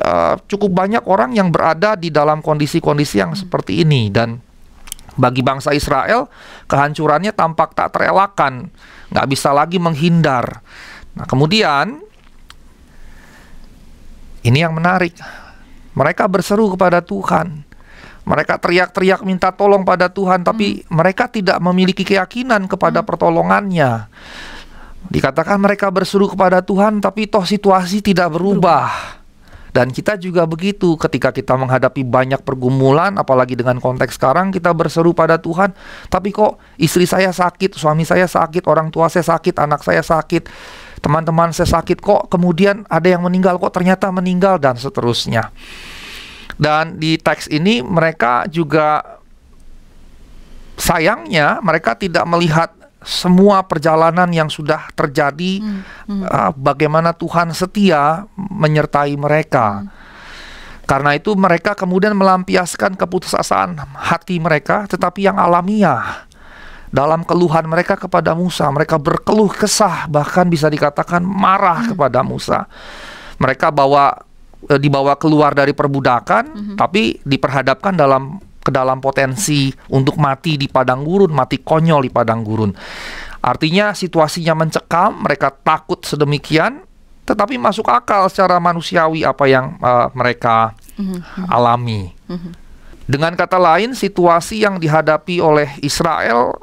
Uh, cukup banyak orang yang berada di dalam kondisi-kondisi yang seperti ini dan bagi bangsa Israel kehancurannya tampak tak terelakkan, nggak bisa lagi menghindar. Nah kemudian ini yang menarik, mereka berseru kepada Tuhan. Mereka teriak-teriak minta tolong pada Tuhan, tapi mereka tidak memiliki keyakinan kepada pertolongannya. Dikatakan mereka berseru kepada Tuhan, tapi toh situasi tidak berubah. Dan kita juga begitu ketika kita menghadapi banyak pergumulan, apalagi dengan konteks sekarang kita berseru pada Tuhan, tapi kok istri saya sakit, suami saya sakit, orang tua saya sakit, anak saya sakit, teman-teman saya sakit, kok kemudian ada yang meninggal, kok ternyata meninggal dan seterusnya. Dan di teks ini mereka juga sayangnya mereka tidak melihat semua perjalanan yang sudah terjadi, uh, bagaimana Tuhan setia menyertai mereka. Karena itu mereka kemudian melampiaskan keputusasaan hati mereka, tetapi yang alamiah. Dalam keluhan mereka kepada Musa, mereka berkeluh kesah, bahkan bisa dikatakan marah kepada Musa. Mereka bawa eh, dibawa keluar dari perbudakan, tapi diperhadapkan dalam ke dalam potensi untuk mati di padang gurun, mati konyol di padang gurun. Artinya situasinya mencekam, mereka takut sedemikian, tetapi masuk akal secara manusiawi apa yang uh, mereka mm-hmm. alami. Mm-hmm. Dengan kata lain, situasi yang dihadapi oleh Israel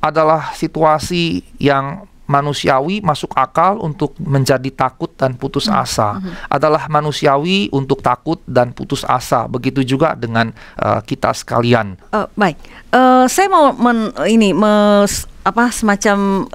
adalah situasi yang manusiawi masuk akal untuk menjadi takut dan putus hmm. asa mm-hmm. adalah manusiawi untuk takut dan putus asa begitu juga dengan uh, kita sekalian uh, baik uh, saya mau men, ini mes, apa semacam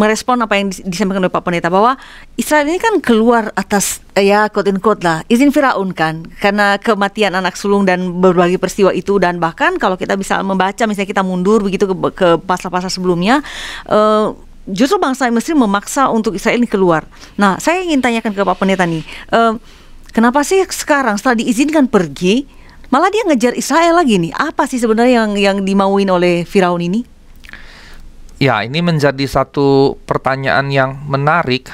merespon apa yang disampaikan oleh Pak Pendeta bahwa Israel ini kan keluar atas ya quote in quote lah izin Firaun kan karena kematian anak sulung dan berbagai peristiwa itu dan bahkan kalau kita bisa membaca misalnya kita mundur begitu ke, ke pasal-pasal sebelumnya uh, justru bangsa Mesir memaksa untuk Israel ini keluar. Nah, saya ingin tanyakan ke Pak Pendeta nih, uh, kenapa sih sekarang setelah diizinkan pergi, malah dia ngejar Israel lagi nih? Apa sih sebenarnya yang yang dimauin oleh Firaun ini? Ya, ini menjadi satu pertanyaan yang menarik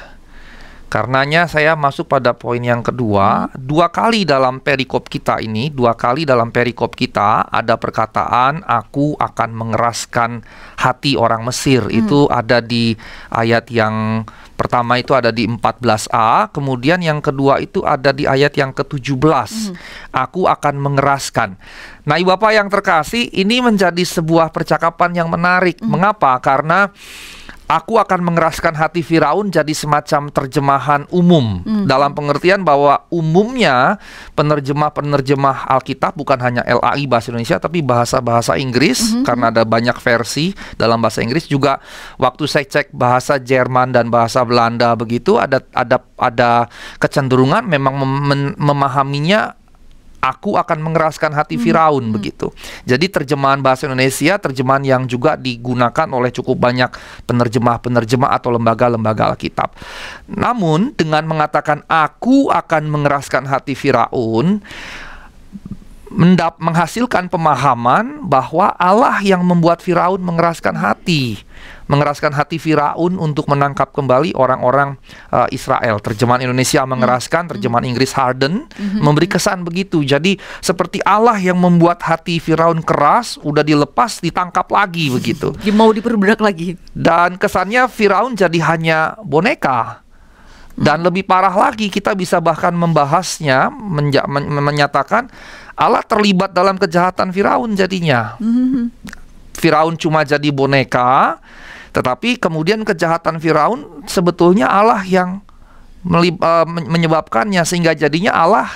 Karenanya saya masuk pada poin yang kedua. Hmm. Dua kali dalam perikop kita ini, dua kali dalam perikop kita ada perkataan aku akan mengeraskan hati orang Mesir. Hmm. Itu ada di ayat yang pertama itu ada di 14a, kemudian yang kedua itu ada di ayat yang ke-17. Hmm. Aku akan mengeraskan. Nah, Ibu Bapak yang terkasih, ini menjadi sebuah percakapan yang menarik. Hmm. Mengapa? Karena Aku akan mengeraskan hati Firaun jadi semacam terjemahan umum hmm. dalam pengertian bahwa umumnya penerjemah-penerjemah Alkitab bukan hanya LAI bahasa Indonesia tapi bahasa-bahasa Inggris hmm. karena ada banyak versi dalam bahasa Inggris juga waktu saya cek bahasa Jerman dan bahasa Belanda begitu ada ada ada kecenderungan memang mem memahaminya aku akan mengeraskan hati hmm. Firaun hmm. begitu. Jadi terjemahan bahasa Indonesia terjemahan yang juga digunakan oleh cukup banyak penerjemah-penerjemah atau lembaga-lembaga Alkitab. Namun dengan mengatakan aku akan mengeraskan hati Firaun mendap menghasilkan pemahaman bahwa Allah yang membuat Firaun mengeraskan hati mengeraskan hati Firaun untuk menangkap kembali orang-orang uh, Israel. Terjemahan Indonesia mengeraskan, hmm. terjemahan Inggris harden, hmm. memberi kesan begitu. Jadi seperti Allah yang membuat hati Firaun keras, udah dilepas, ditangkap lagi begitu. Mau diperbudak lagi. Dan kesannya Firaun jadi hanya boneka. Dan lebih parah lagi, kita bisa bahkan membahasnya, menja- men menyatakan Allah terlibat dalam kejahatan Firaun jadinya. Mm-hmm. Firaun cuma jadi boneka, tetapi kemudian kejahatan Firaun sebetulnya Allah yang uh, menyebabkannya sehingga jadinya Allah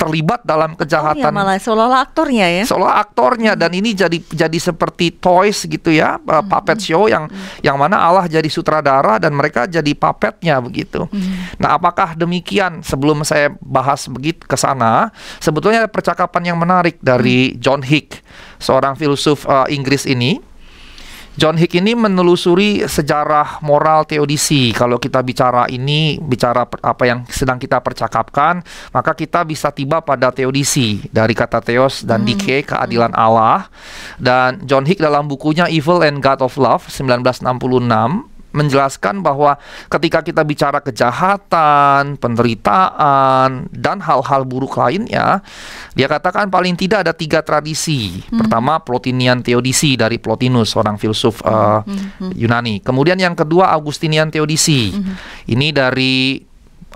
terlibat dalam kejahatan. Oh, ya, malah seolah-olah aktornya ya. Seolah aktornya hmm. dan ini jadi jadi seperti toys gitu ya, uh, puppet show yang hmm. yang mana Allah jadi sutradara dan mereka jadi puppetnya begitu. Hmm. Nah, apakah demikian? Sebelum saya bahas begitu ke sana, sebetulnya percakapan yang menarik dari hmm. John Hick, seorang filsuf uh, Inggris ini John Hick ini menelusuri sejarah moral teodisi. Kalau kita bicara ini, bicara apa yang sedang kita percakapkan, maka kita bisa tiba pada teodisi dari kata theos dan hmm. dike, keadilan Allah. Dan John Hick dalam bukunya Evil and God of Love 1966 menjelaskan bahwa ketika kita bicara kejahatan, penderitaan, dan hal-hal buruk lainnya, dia katakan paling tidak ada tiga tradisi. Hmm. Pertama, Plotinian Theodisi dari Plotinus, seorang filsuf uh, hmm. Yunani. Kemudian yang kedua, Augustinian Theodisi. Hmm. Ini dari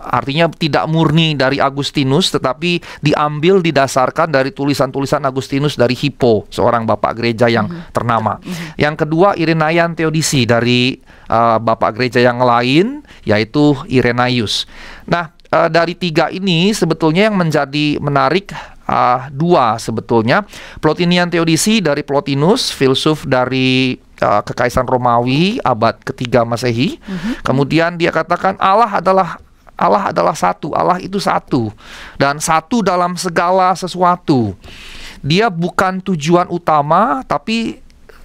artinya tidak murni dari Agustinus tetapi diambil didasarkan dari tulisan-tulisan Agustinus dari Hippo seorang bapak gereja yang mm -hmm. ternama. Mm -hmm. Yang kedua Irenaean Theodisi dari uh, bapak gereja yang lain yaitu Irenaius. Nah, uh, dari tiga ini sebetulnya yang menjadi menarik uh, dua sebetulnya Plotinian Theodisi dari Plotinus, filsuf dari uh, kekaisaran Romawi abad ketiga Masehi. Mm -hmm. Kemudian dia katakan Allah adalah Allah adalah satu, Allah itu satu, dan satu dalam segala sesuatu. Dia bukan tujuan utama, tapi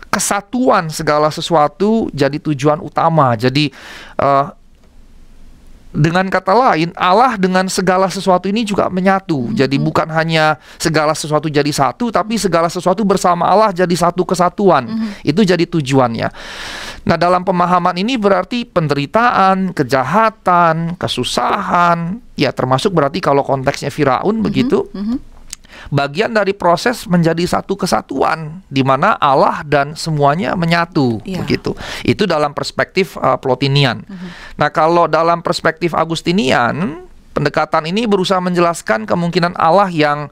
kesatuan segala sesuatu jadi tujuan utama. Jadi, uh, dengan kata lain, Allah dengan segala sesuatu ini juga menyatu. Hmm. Jadi bukan hanya segala sesuatu jadi satu, tapi segala sesuatu bersama Allah jadi satu kesatuan. Hmm. Itu jadi tujuannya. Nah, dalam pemahaman ini berarti penderitaan, kejahatan, kesusahan, ya termasuk berarti kalau konteksnya Firaun hmm. begitu. Hmm bagian dari proses menjadi satu kesatuan di mana Allah dan semuanya menyatu yeah. begitu. Itu dalam perspektif uh, Plotinian. Mm -hmm. Nah, kalau dalam perspektif Agustinian pendekatan ini berusaha menjelaskan kemungkinan Allah yang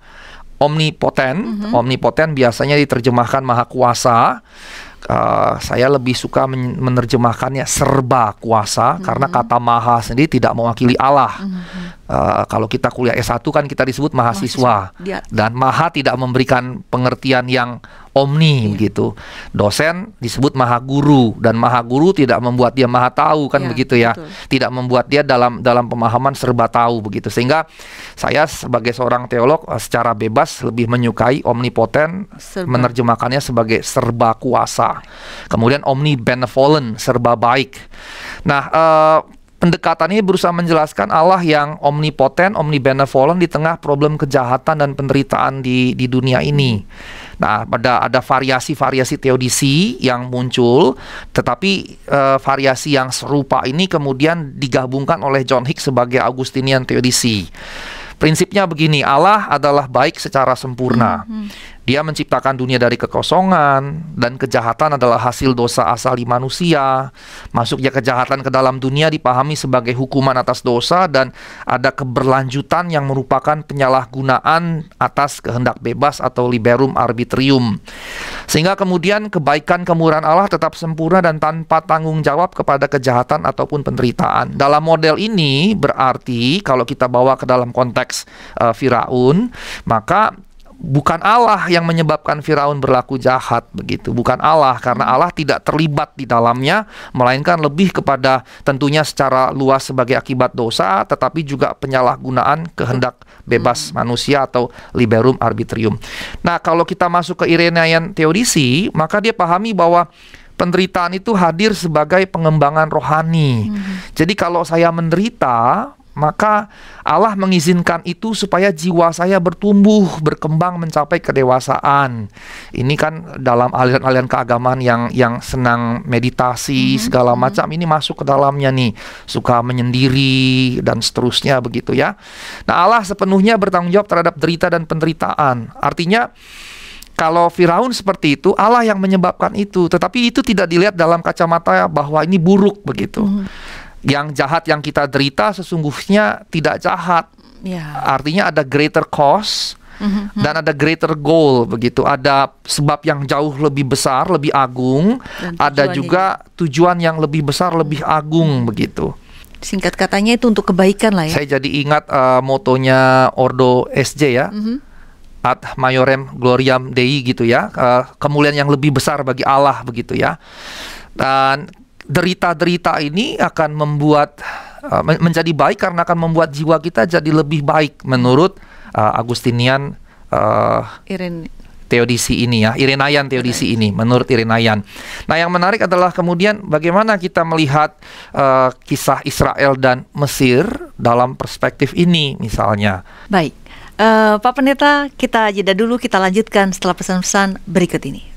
omnipoten. Mm -hmm. Omnipoten biasanya diterjemahkan maha kuasa. Uh, saya lebih suka men menerjemahkannya serba kuasa mm -hmm. karena kata maha sendiri tidak mewakili Allah. Mm -hmm. Uh, kalau kita kuliah S1 kan kita disebut mahasiswa, mahasiswa. dan maha tidak memberikan pengertian yang omni iya. begitu. Dosen disebut maha guru dan maha guru tidak membuat dia maha tahu kan iya, begitu ya. Betul. Tidak membuat dia dalam dalam pemahaman serba tahu begitu. Sehingga saya sebagai seorang teolog eh, secara bebas lebih menyukai omnipoten serba. menerjemahkannya sebagai serba kuasa. Kemudian omni benevolent serba baik. Nah, uh, pendekatan ini berusaha menjelaskan Allah yang omnipoten, omnibenevolent di tengah problem kejahatan dan penderitaan di di dunia ini. Nah, pada ada variasi-variasi teodisi yang muncul, tetapi uh, variasi yang serupa ini kemudian digabungkan oleh John Hicks sebagai Augustinian teodisi. Prinsipnya begini, Allah adalah baik secara sempurna. Hmm, hmm. Dia menciptakan dunia dari kekosongan dan kejahatan adalah hasil dosa asali manusia. Masuknya kejahatan ke dalam dunia dipahami sebagai hukuman atas dosa dan ada keberlanjutan yang merupakan penyalahgunaan atas kehendak bebas atau liberum arbitrium. Sehingga kemudian kebaikan kemurahan Allah tetap sempurna dan tanpa tanggung jawab kepada kejahatan ataupun penderitaan. Dalam model ini berarti kalau kita bawa ke dalam konteks uh, Firaun, maka bukan Allah yang menyebabkan Firaun berlaku jahat begitu, bukan Allah karena hmm. Allah tidak terlibat di dalamnya, melainkan lebih kepada tentunya secara luas sebagai akibat dosa, tetapi juga penyalahgunaan kehendak bebas hmm. manusia atau liberum arbitrium. Nah, kalau kita masuk ke Irenaean teodisi, maka dia pahami bahwa penderitaan itu hadir sebagai pengembangan rohani. Hmm. Jadi kalau saya menderita, maka Allah mengizinkan itu supaya jiwa saya bertumbuh, berkembang mencapai kedewasaan. Ini kan dalam aliran-aliran keagamaan yang yang senang meditasi mm -hmm. segala mm-hmm. macam ini masuk ke dalamnya nih, suka menyendiri dan seterusnya begitu ya. Nah, Allah sepenuhnya bertanggung jawab terhadap derita dan penderitaan. Artinya kalau Firaun seperti itu, Allah yang menyebabkan itu, tetapi itu tidak dilihat dalam kacamata bahwa ini buruk begitu. Mm -hmm yang jahat yang kita derita sesungguhnya tidak jahat. Ya. Artinya ada greater cause mm-hmm. dan ada greater goal begitu. Ada sebab yang jauh lebih besar, lebih agung. ada juga tujuan yang lebih besar, lebih agung mm-hmm. begitu. Singkat katanya itu untuk kebaikan lah ya. Saya jadi ingat uh, motonya Ordo SJ ya. Mm-hmm. Ad Majorem Gloriam Dei gitu ya. Uh, kemuliaan yang lebih besar bagi Allah begitu ya. Dan derita-derita ini akan membuat uh, menjadi baik karena akan membuat jiwa kita jadi lebih baik menurut uh, Agustinian uh, Iren teodisi ini ya, Irenayan teodisi ini menurut Irenayan. Nah, yang menarik adalah kemudian bagaimana kita melihat uh, kisah Israel dan Mesir dalam perspektif ini misalnya. Baik. Uh, Pak Pendeta, kita jeda dulu, kita lanjutkan setelah pesan-pesan berikut ini.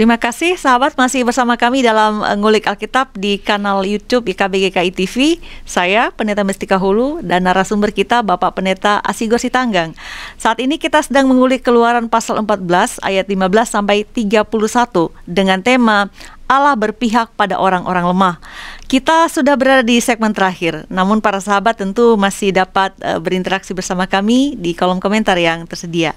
Terima kasih sahabat masih bersama kami dalam uh, ngulik Alkitab di kanal YouTube IKBGKI TV. Saya Pendeta Mestika Hulu dan narasumber kita Bapak Pendeta Asigo Sitanggang. Saat ini kita sedang mengulik Keluaran pasal 14 ayat 15 sampai 31 dengan tema Allah berpihak pada orang-orang lemah. Kita sudah berada di segmen terakhir, namun para sahabat tentu masih dapat uh, berinteraksi bersama kami di kolom komentar yang tersedia.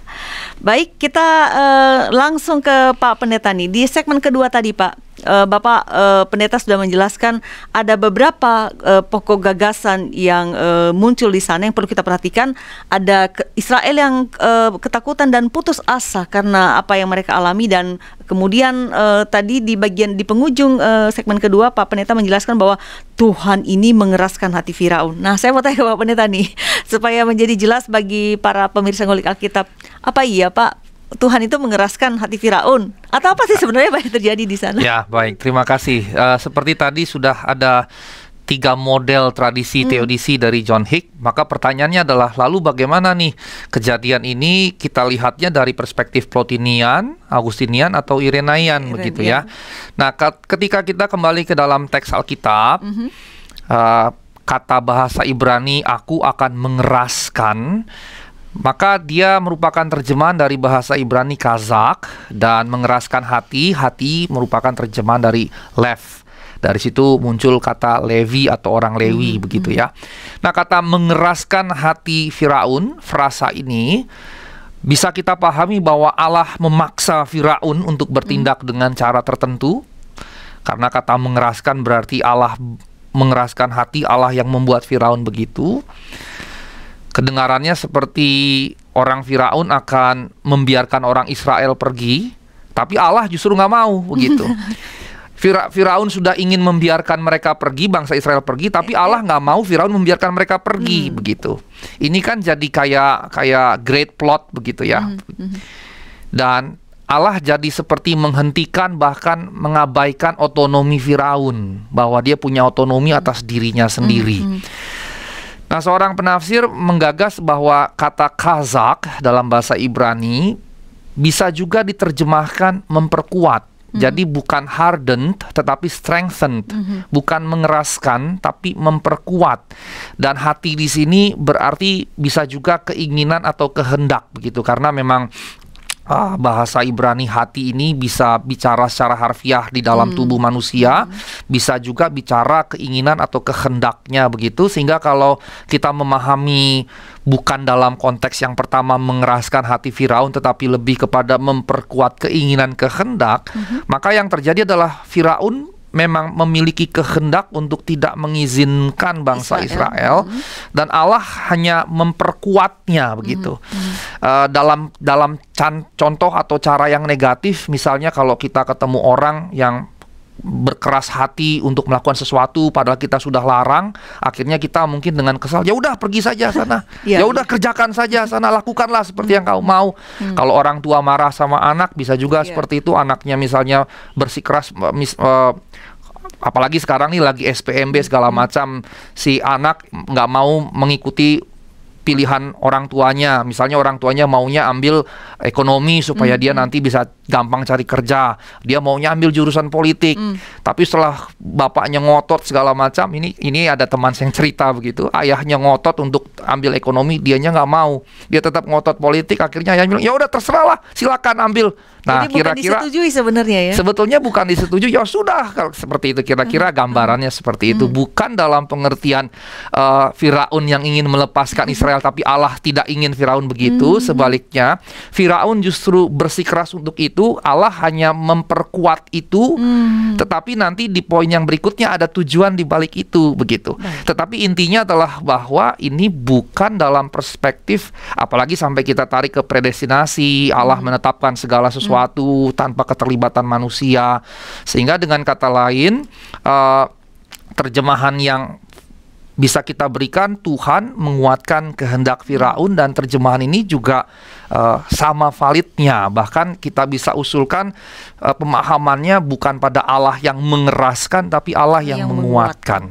Baik, kita uh, langsung ke Pak Pendeta nih. Di segmen kedua tadi, Pak, uh, Bapak uh, pendeta sudah menjelaskan ada beberapa uh, pokok gagasan yang uh, muncul di sana yang perlu kita perhatikan. Ada Israel yang uh, ketakutan dan putus asa karena apa yang mereka alami dan kemudian uh, tadi di bagian di penghujung uh, segmen kedua Pak pendeta menjelaskan bahwa Tuhan ini mengeraskan hati Firaun. Nah, saya mau tanya ke Pak Pendeta nih, supaya menjadi jelas bagi para pemirsa ngulik Alkitab, apa iya Pak Tuhan itu mengeraskan hati Firaun? Atau apa sih sebenarnya yang terjadi di sana? Ya, baik. Terima kasih. Uh, seperti tadi sudah ada tiga model tradisi hmm. teodisi dari John Hick, maka pertanyaannya adalah lalu bagaimana nih kejadian ini kita lihatnya dari perspektif Plotinian, Agustinian atau Irenaian Iren, begitu ya. Nah, ketika kita kembali ke dalam teks Alkitab, -hmm. uh, kata bahasa Ibrani aku akan mengeraskan maka dia merupakan terjemahan dari bahasa Ibrani Kazak dan mengeraskan hati. Hati merupakan terjemahan dari lev. Dari situ muncul kata Levi atau orang Lewi hmm, begitu hmm. ya. Nah, kata mengeraskan hati Firaun, frasa ini bisa kita pahami bahwa Allah memaksa Firaun untuk bertindak hmm. dengan cara tertentu. Karena kata mengeraskan berarti Allah mengeraskan hati Allah yang membuat Firaun begitu. Kedengarannya seperti orang Firaun akan membiarkan orang Israel pergi, tapi Allah justru nggak mau begitu. Fira Firaun sudah ingin membiarkan mereka pergi, bangsa Israel pergi, tapi Allah nggak mau Firaun membiarkan mereka pergi hmm. begitu. Ini kan jadi kayak kayak great plot begitu ya. Hmm. hmm. Dan Allah jadi seperti menghentikan bahkan mengabaikan otonomi Firaun bahwa dia punya otonomi atas dirinya sendiri. Hmm. hmm. Nah, seorang penafsir menggagas bahwa kata Kazak dalam bahasa Ibrani bisa juga diterjemahkan memperkuat Hmm. Jadi bukan hardened tetapi strengthened, mm-hmm. bukan mengeraskan tapi memperkuat. Dan hati di sini berarti bisa juga keinginan atau kehendak begitu karena memang Ah, bahasa Ibrani hati ini bisa bicara secara harfiah di dalam hmm. tubuh manusia, hmm. bisa juga bicara keinginan atau kehendaknya begitu sehingga kalau kita memahami bukan dalam konteks yang pertama mengeraskan hati Firaun tetapi lebih kepada memperkuat keinginan kehendak, hmm. maka yang terjadi adalah Firaun memang memiliki kehendak untuk tidak mengizinkan bangsa Israel, Israel mm -hmm. dan Allah hanya memperkuatnya begitu. Mm -hmm. uh, dalam dalam contoh atau cara yang negatif misalnya kalau kita ketemu orang yang berkeras hati untuk melakukan sesuatu padahal kita sudah larang akhirnya kita mungkin dengan kesal ya udah pergi saja sana ya, ya udah kerjakan saja sana lakukanlah seperti yang kau mau hmm. kalau orang tua marah sama anak bisa juga ya. seperti itu anaknya misalnya bersikeras mis, uh, apalagi sekarang nih lagi SPMB segala hmm. macam si anak nggak mau mengikuti pilihan orang tuanya. Misalnya orang tuanya maunya ambil ekonomi supaya mm -hmm. dia nanti bisa gampang cari kerja. Dia maunya ambil jurusan politik. Mm. Tapi setelah bapaknya ngotot segala macam, ini ini ada teman yang cerita begitu. Ayahnya ngotot untuk ambil ekonomi, dianya nggak mau. Dia tetap ngotot politik. Akhirnya ayahnya bilang, "Ya udah terserah lah, silakan ambil." Nah, kira-kira disetujui sebenarnya ya. Sebetulnya bukan disetujui, ya sudah kalau seperti itu kira-kira gambarannya seperti itu. Bukan dalam pengertian uh, Firaun yang ingin melepaskan Israel Israel tapi Allah tidak ingin Firaun begitu. Hmm. Sebaliknya, Firaun justru bersikeras untuk itu. Allah hanya memperkuat itu. Hmm. Tetapi nanti di poin yang berikutnya ada tujuan di balik itu begitu. Baik. Tetapi intinya adalah bahwa ini bukan dalam perspektif apalagi sampai kita tarik ke predestinasi, Allah Hmm. menetapkan segala sesuatu tanpa keterlibatan manusia. Sehingga dengan kata lain eh, terjemahan yang bisa kita berikan Tuhan menguatkan kehendak Firaun dan terjemahan ini juga eh, sama validnya. Bahkan kita bisa usulkan eh, pemahamannya bukan pada Allah yang mengeraskan tapi Allah yang, Yang menguatkan.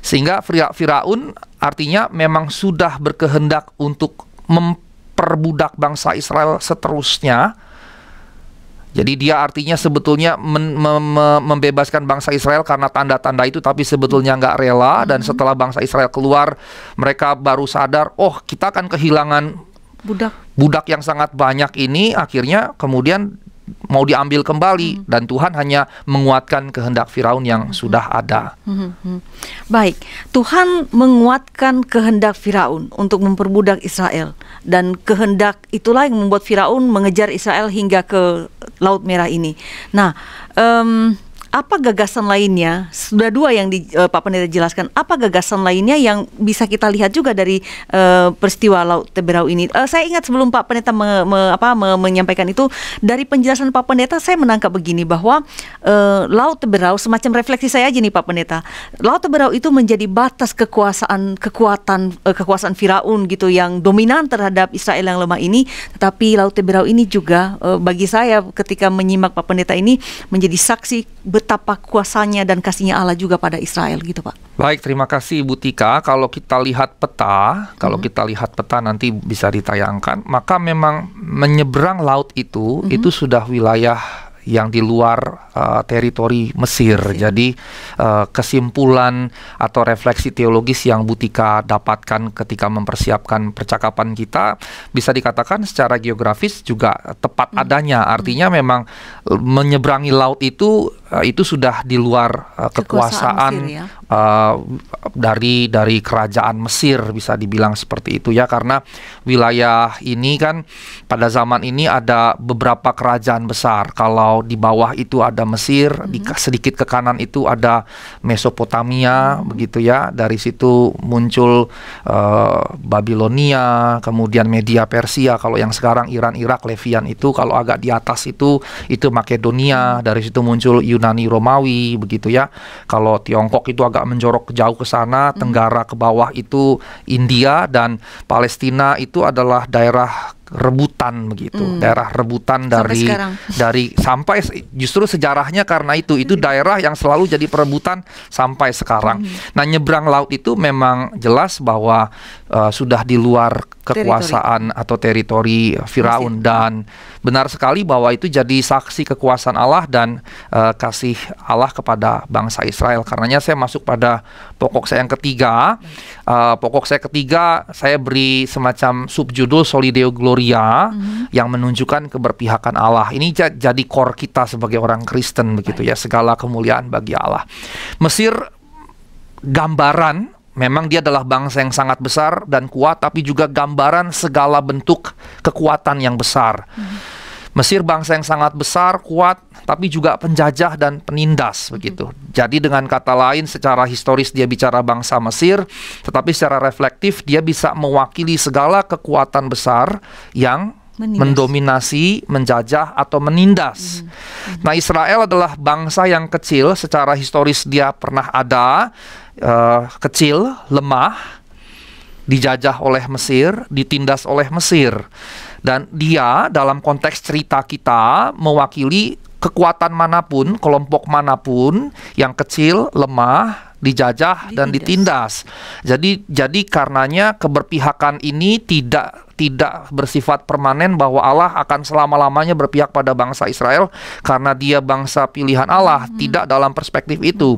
sehingga Fira- Firaun artinya memang sudah berkehendak untuk memperbudak bangsa Israel seterusnya jadi dia artinya sebetulnya men- mem- mem- membebaskan bangsa Israel karena tanda-tanda itu tapi sebetulnya nggak rela. Dan setelah bangsa Israel keluar mereka baru sadar oh kita akan kehilangan Budak. budak yang sangat banyak ini. Akhirnya kemudian mau diambil kembali dan Tuhan hanya menguatkan kehendak Firaun yang sudah ada. Hmm, hmm. Baik, Tuhan menguatkan kehendak Firaun untuk memperbudak Israel dan kehendak itulah yang membuat Firaun mengejar Israel hingga ke Laut Merah ini. Nah, em, apa gagasan lainnya? Sudah dua yang di, eh, Pak Pendeta jelaskan. Apa gagasan lainnya yang bisa kita lihat juga dari eh, peristiwa Laut Teberau ini? Eh, saya ingat sebelum Pak Pendeta me- me- apa, me- menyampaikan itu dari penjelasan Pak Pendeta saya menangkap begini bahwa eh, Laut Teberau semacam refleksi saya aja nih Pak Pendeta. Laut Teberau itu menjadi batas kekuasaan kekuatan eh, kekuasaan Firaun gitu yang dominan terhadap Israel yang lemah ini. Tetapi Laut Teberau ini juga eh, bagi saya ketika menyimak Pak Pendeta ini menjadi saksi betapa kuasanya dan kasihnya Allah juga pada Israel gitu Pak. Baik, terima kasih Ibu Tika. Kalau kita lihat peta, kalau kita lihat peta nanti bisa ditayangkan, maka memang menyeberang laut itu itu sudah wilayah yang di luar uh, teritori Mesir. Jadi uh, kesimpulan atau refleksi teologis yang Butika dapatkan ketika mempersiapkan percakapan kita bisa dikatakan secara geografis juga tepat adanya. Artinya memang uh, menyeberangi laut itu uh, itu sudah di luar uh, Kekuasaan kekuasaan Mesir ya. uh, dari dari kerajaan Mesir bisa dibilang seperti itu ya karena wilayah ini kan pada zaman ini ada beberapa kerajaan besar kalau di bawah itu ada Mesir di ke- sedikit ke kanan itu ada Mesopotamia begitu ya. Dari situ muncul uh, Babilonia kemudian Media Persia. Kalau yang sekarang Iran Irak Levian itu kalau agak di atas itu itu Makedonia. Dari situ muncul Yunani Romawi begitu ya. Kalau Tiongkok itu agak menjorok jauh ke sana Tenggara ke bawah itu India dan Palestina itu adalah daerah rebutan begitu. Daerah rebutan Sampai dari sekarang. dari sampai justru sejarahnya karena itu. Itu daerah yang selalu jadi perebutan sampai sekarang. Nah nyebrang laut itu memang jelas bahwa uh, sudah di luar kekuasaan atau teritori Firaun dan benar sekali bahwa itu jadi saksi kekuasaan Allah dan uh, kasih Allah kepada bangsa Israel. Karenanya saya masuk pada pokok saya yang ketiga. Uh, pokok saya ketiga saya beri semacam subjudul Solideo Gloria yang menunjukkan keberpihakan Allah. Ini ja- jadi core kita sebagai orang Kristen begitu ya, segala kemuliaan bagi Allah. Mesir gambaran memang dia adalah bangsa yang sangat besar dan kuat tapi juga gambaran segala bentuk kekuatan yang besar. Mesir bangsa yang sangat besar, kuat, tapi juga penjajah dan penindas begitu. Jadi dengan kata lain secara historis dia bicara bangsa Mesir, tetapi secara reflektif dia bisa mewakili segala kekuatan besar yang Menindas. mendominasi, menjajah atau menindas. Nah, Israel adalah bangsa yang kecil secara historis dia pernah ada eh, kecil, lemah, dijajah oleh Mesir, ditindas oleh Mesir. Dan dia dalam konteks cerita kita mewakili kekuatan mana pun, kelompok mana pun yang kecil, lemah, dijajah dan ditindas. Jadi jadi karenanya keberpihakan ini tidak tidak bersifat permanen bahwa Allah akan selama-lamanya berpihak pada bangsa Israel karena dia bangsa pilihan Allah, tidak dalam perspektif itu.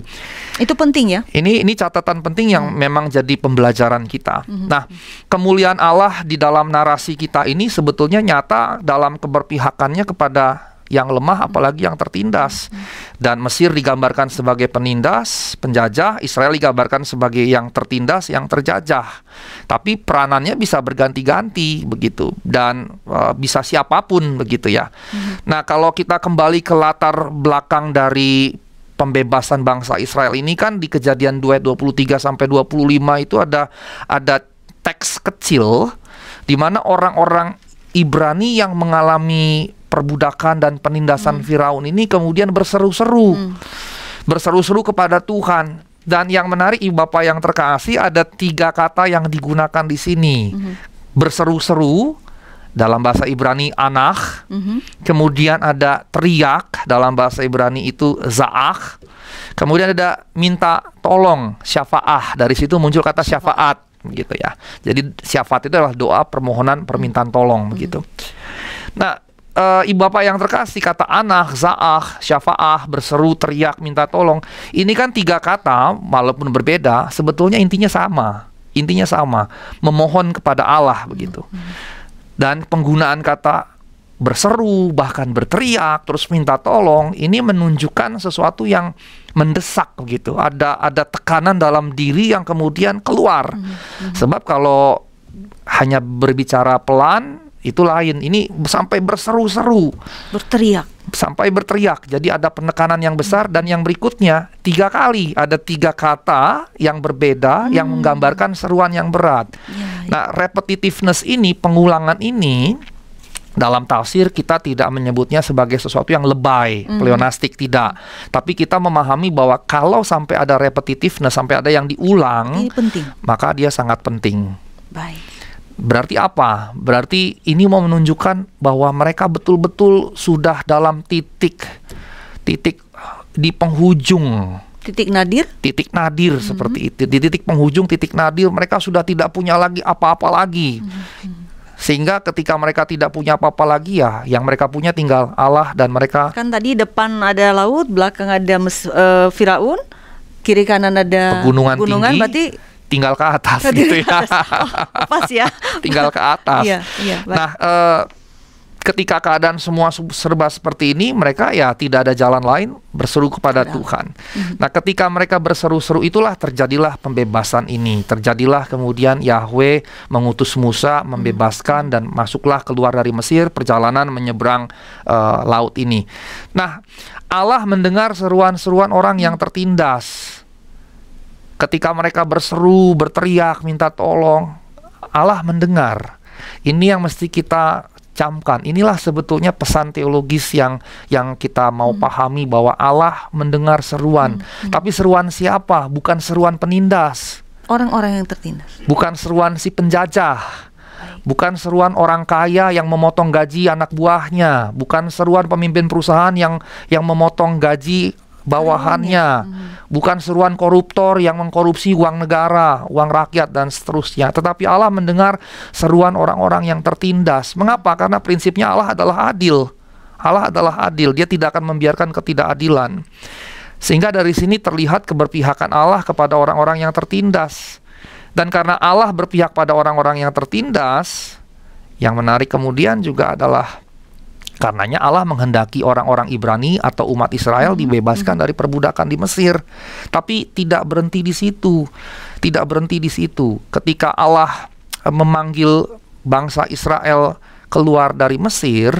Itu penting ya. Ini ini catatan penting yang memang jadi pembelajaran kita. Nah, kemuliaan Allah di dalam narasi kita ini sebetulnya nyata dalam keberpihakannya kepada yang lemah apalagi yang tertindas. Dan Mesir digambarkan sebagai penindas, penjajah, Israel digambarkan sebagai yang tertindas, yang terjajah. Tapi peranannya bisa berganti-ganti begitu dan uh, bisa siapa pun begitu ya. Nah, kalau kita kembali ke latar belakang dari pembebasan bangsa Israel ini kan di kejadian 2 23 sampai 25 itu ada ada teks kecil di mana orang-orang Ibrani yang mengalami perbudakan dan penindasan hmm. Firaun ini kemudian berseru-seru. Hmm. Berseru-seru kepada Tuhan. Dan yang menarik Ibu Bapak yang terkasih ada tiga kata yang digunakan di sini. Hmm. Berseru-seru dalam bahasa Ibrani anah. Hmm. Kemudian ada teriak dalam bahasa Ibrani itu zaah. Kemudian ada minta tolong syafaah. Dari situ muncul kata syafaat gitu ya. Jadi syafaat itu adalah doa permohonan permintaan tolong begitu. Nah, e, ibu bapak yang terkasih kata anak, zaah, syafaah, berseru, teriak, minta tolong. Ini kan tiga kata walaupun berbeda sebetulnya intinya sama. Intinya sama, memohon kepada Allah begitu. Dan penggunaan kata berseru bahkan berteriak terus minta tolong ini menunjukkan sesuatu yang mendesak gitu ada ada tekanan dalam diri yang kemudian keluar mm -hmm. sebab kalau hanya berbicara pelan itu lain ini sampai berseru-seru berteriak sampai berteriak jadi ada penekanan yang besar dan yang berikutnya tiga kali ada tiga kata yang berbeda hmm. yang menggambarkan seruan yang berat ya, ya. nah repetitiveness ini pengulangan ini dalam tafsir kita tidak menyebutnya sebagai sesuatu yang lebay, mm. pleonastik tidak. Tapi kita memahami bahwa kalau sampai ada repetitiveness, sampai ada yang diulang, ini penting. maka dia sangat penting. Baik. Berarti apa? Berarti ini mau menunjukkan bahwa mereka betul-betul sudah dalam titik titik di penghujung. Titik nadir? Titik nadir mm -hmm. seperti itu. Di titik penghujung titik nadir mereka sudah tidak punya lagi apa-apa lagi. Mm -hmm sehingga ketika mereka tidak punya apa-apa lagi ya yang mereka punya tinggal Allah dan mereka kan tadi depan ada laut belakang ada mes, uh, Firaun kiri kanan ada pegunungan, gunungan tinggi, berarti tinggal ke atas gitu ya oh, pas ya tinggal ke atas iya, iya, nah uh, ketika keadaan semua serba seperti ini, mereka ya tidak ada jalan lain berseru kepada Tuhan. Mhm. Nah, ketika mereka berseru-seru itulah terjadilah pembebasan ini. Terjadilah kemudian Yahweh mengutus Musa membebaskan mhm. dan masuklah keluar dari Mesir, perjalanan menyeberang uh, laut ini. Nah, Allah mendengar seruan-seruan orang yang tertindas. Ketika mereka berseru, berteriak, minta tolong, Allah mendengar. Ini yang mesti kita camkan. Inilah sebetulnya pesan teologis yang yang kita mau hmm. pahami bahwa Allah mendengar seruan. Hmm. Hmm. Tapi seruan siapa? Bukan seruan penindas. Orang-orang yang tertindas. Bukan seruan si penjajah. Bukan seruan orang kaya yang memotong gaji anak buahnya, bukan seruan pemimpin perusahaan yang yang memotong gaji bawahannya, hmm. bukan seruan koruptor yang mengkorupsi uang negara, uang rakyat dan seterusnya. Tetapi Allah mendengar seruan orang-orang yang tertindas. Mengapa? Karena prinsipnya Allah adalah adil. Allah adalah adil, dia tidak akan membiarkan ketidakadilan. Sehingga dari sini terlihat keberpihakan Allah kepada orang-orang yang tertindas. Dan karena Allah berpihak pada orang-orang yang tertindas, yang menarik kemudian juga adalah Karenanya Allah menghendaki orang-orang Ibrani atau umat Israel hmm. dibebaskan dari perbudakan di Mesir. Tapi tidak berhenti di situ. Tidak berhenti di situ. Ketika Allah eh, memanggil bangsa Israel keluar dari Mesir,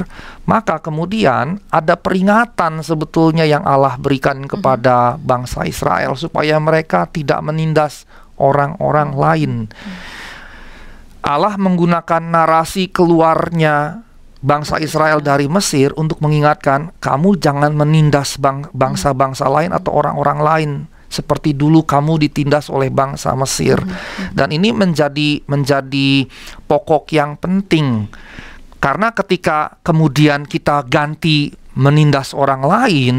maka kemudian ada peringatan sebetulnya yang Allah berikan kepada hmm. bangsa Israel supaya mereka tidak menindas orang-orang lain. Hmm. Allah menggunakan narasi keluarnya bangsa Israel dari Mesir untuk mengingatkan kamu jangan menindas bang bangsa-bangsa lain atau orang-orang lain seperti dulu kamu ditindas oleh bangsa Mesir hmm. dan ini menjadi menjadi pokok yang penting karena ketika kemudian kita ganti menindas orang lain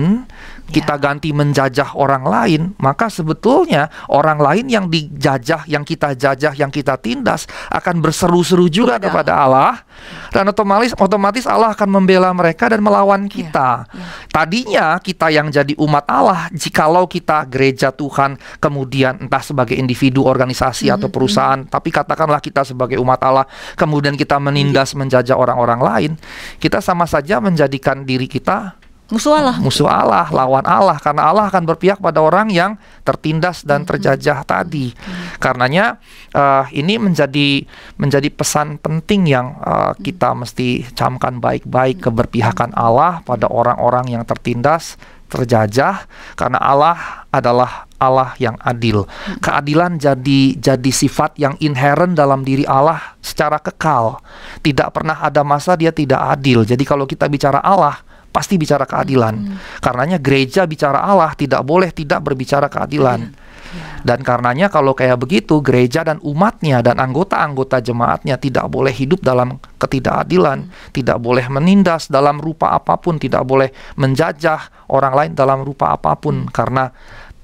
kita ganti menjajah orang lain, maka sebetulnya orang lain yang dijajah, yang kita jajah, yang kita tindas akan berseru-seru juga Betul. kepada Allah dan otomatis otomatis Allah akan membela mereka dan melawan kita. ya. Tadinya kita yang jadi umat Allah, jikalau kita gereja Tuhan kemudian entah sebagai individu, organisasi atau perusahaan, tapi katakanlah kita sebagai umat Allah, kemudian kita menindas menjajah orang-orang lain, kita sama saja menjadikan diri kita Musuh Allah. musuh Allah, lawan Allah karena Allah akan berpihak pada orang yang tertindas dan terjajah tadi. Karenanya eh, ini menjadi menjadi pesan penting yang eh, kita mesti camkan baik-baik keberpihakan Allah pada orang-orang yang tertindas, terjajah karena Allah adalah Allah yang adil. Keadilan jadi jadi sifat yang inherent dalam diri Allah secara kekal. Tidak pernah ada masa dia tidak adil. Jadi kalau kita bicara Allah pasti bicara keadilan. Karenanya gereja bicara Allah tidak boleh tidak berbicara keadilan. Dan karenanya kalau kayak begitu gereja dan umatnya dan anggota-anggota jemaatnya tidak boleh hidup dalam ketidakadilan, tidak boleh menindas dalam rupa apa pun, tidak boleh menjajah orang lain dalam rupa apa pun karena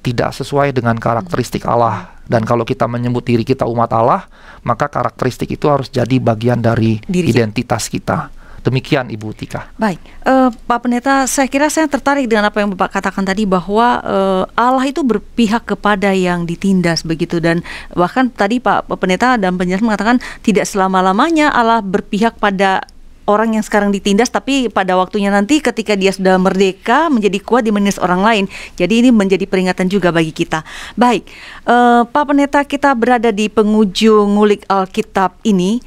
tidak sesuai dengan karakteristik Allah. Dan kalau kita menyebut diri kita umat Allah, maka karakteristik itu harus jadi bagian dari Diri identitas kita. Demikian Ibu Tika. Baik, eh, Pak Pendeta, saya kira saya tertarik dengan apa yang Bapak katakan tadi bahwa eh, Allah itu berpihak kepada yang ditindas begitu dan bahkan tadi Pak Pendeta dan penjelasan mengatakan tidak selama-lamanya Allah berpihak pada orang yang sekarang ditindas tapi pada waktunya nanti ketika dia sudah merdeka menjadi kuat di menindas orang lain. Jadi ini menjadi peringatan juga bagi kita. Baik, eh, Pak Pendeta kita berada di penghujung ngulik Alkitab ini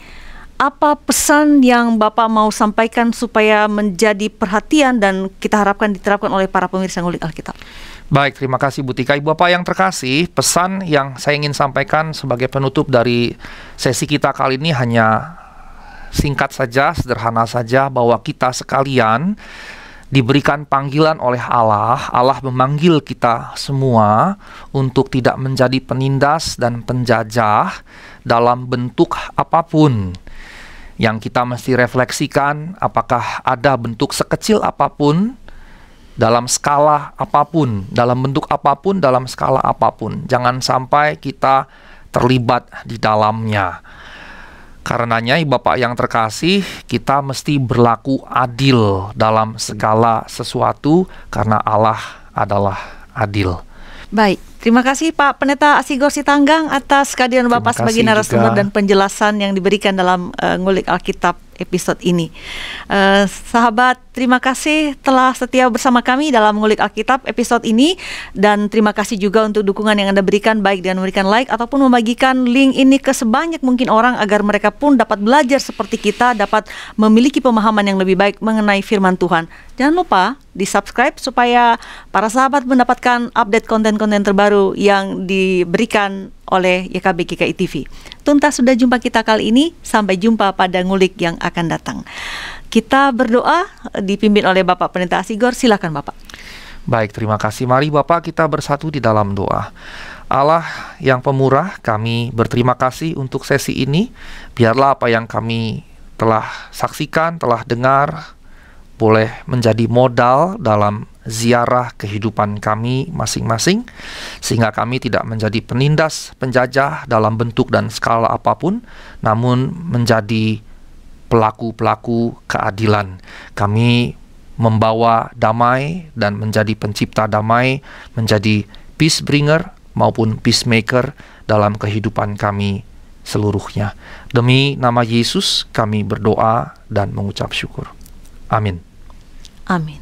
apa pesan yang Bapak mau sampaikan supaya menjadi perhatian dan kita harapkan diterapkan oleh para pemirsa ngulik Alkitab? Baik, terima kasih Bu Tika. Ibu Bapak yang terkasih, pesan yang saya ingin sampaikan sebagai penutup dari sesi kita kali ini hanya singkat saja, sederhana saja bahwa kita sekalian diberikan panggilan oleh Allah. Allah memanggil kita semua untuk tidak menjadi penindas dan penjajah dalam bentuk apa pun. Yang kita mesti refleksikan apakah ada bentuk sekecil apa pun dalam skala apa pun, dalam bentuk apa pun, dalam skala apa pun. Jangan sampai kita terlibat di dalamnya. Karenanya, Bapak yang terkasih, kita mesti berlaku adil dalam segala sesuatu karena Allah adalah adil. Baik, terima kasih Pak Pendeta Asigor Sitanggang atas kehadiran Bapak sebagai narasumber juga. dan penjelasan yang diberikan dalam eh, ngulik Alkitab episode ini. Eh, sahabat, terima kasih telah setia bersama kami dalam ngulik Alkitab episode ini dan terima kasih juga untuk dukungan yang Anda berikan baik dengan memberikan like ataupun membagikan link ini ke sebanyak mungkin orang agar mereka pun dapat belajar seperti kita, dapat memiliki pemahaman yang lebih baik mengenai firman Tuhan. Jangan lupa di subscribe supaya para sahabat mendapatkan update konten-konten terbaru yang diberikan oleh YKB GKI TV. Tuntas sudah jumpa kita kali ini, sampai jumpa pada ngulik yang akan datang. Kita berdoa dipimpin oleh Bapak Pendeta Asigor, silakan Bapak. Baik, terima kasih. Mari Bapak kita bersatu di dalam doa. Allah yang pemurah, kami berterima kasih untuk sesi ini. Biarlah apa yang kami telah saksikan, telah dengar, boleh menjadi modal dalam ziarah kehidupan kami masing-masing, sehingga kami tidak menjadi penindas, penjajah dalam bentuk dan skala apa pun, namun menjadi pelaku-pelaku keadilan. Kami membawa damai dan menjadi pencipta damai, menjadi peace bringer maupun peacemaker dalam kehidupan kami seluruhnya. Demi nama Yesus kami berdoa dan mengucap syukur. Amin. Amin.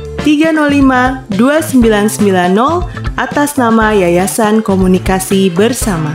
305 2990 atas nama Yayasan Komunikasi Bersama.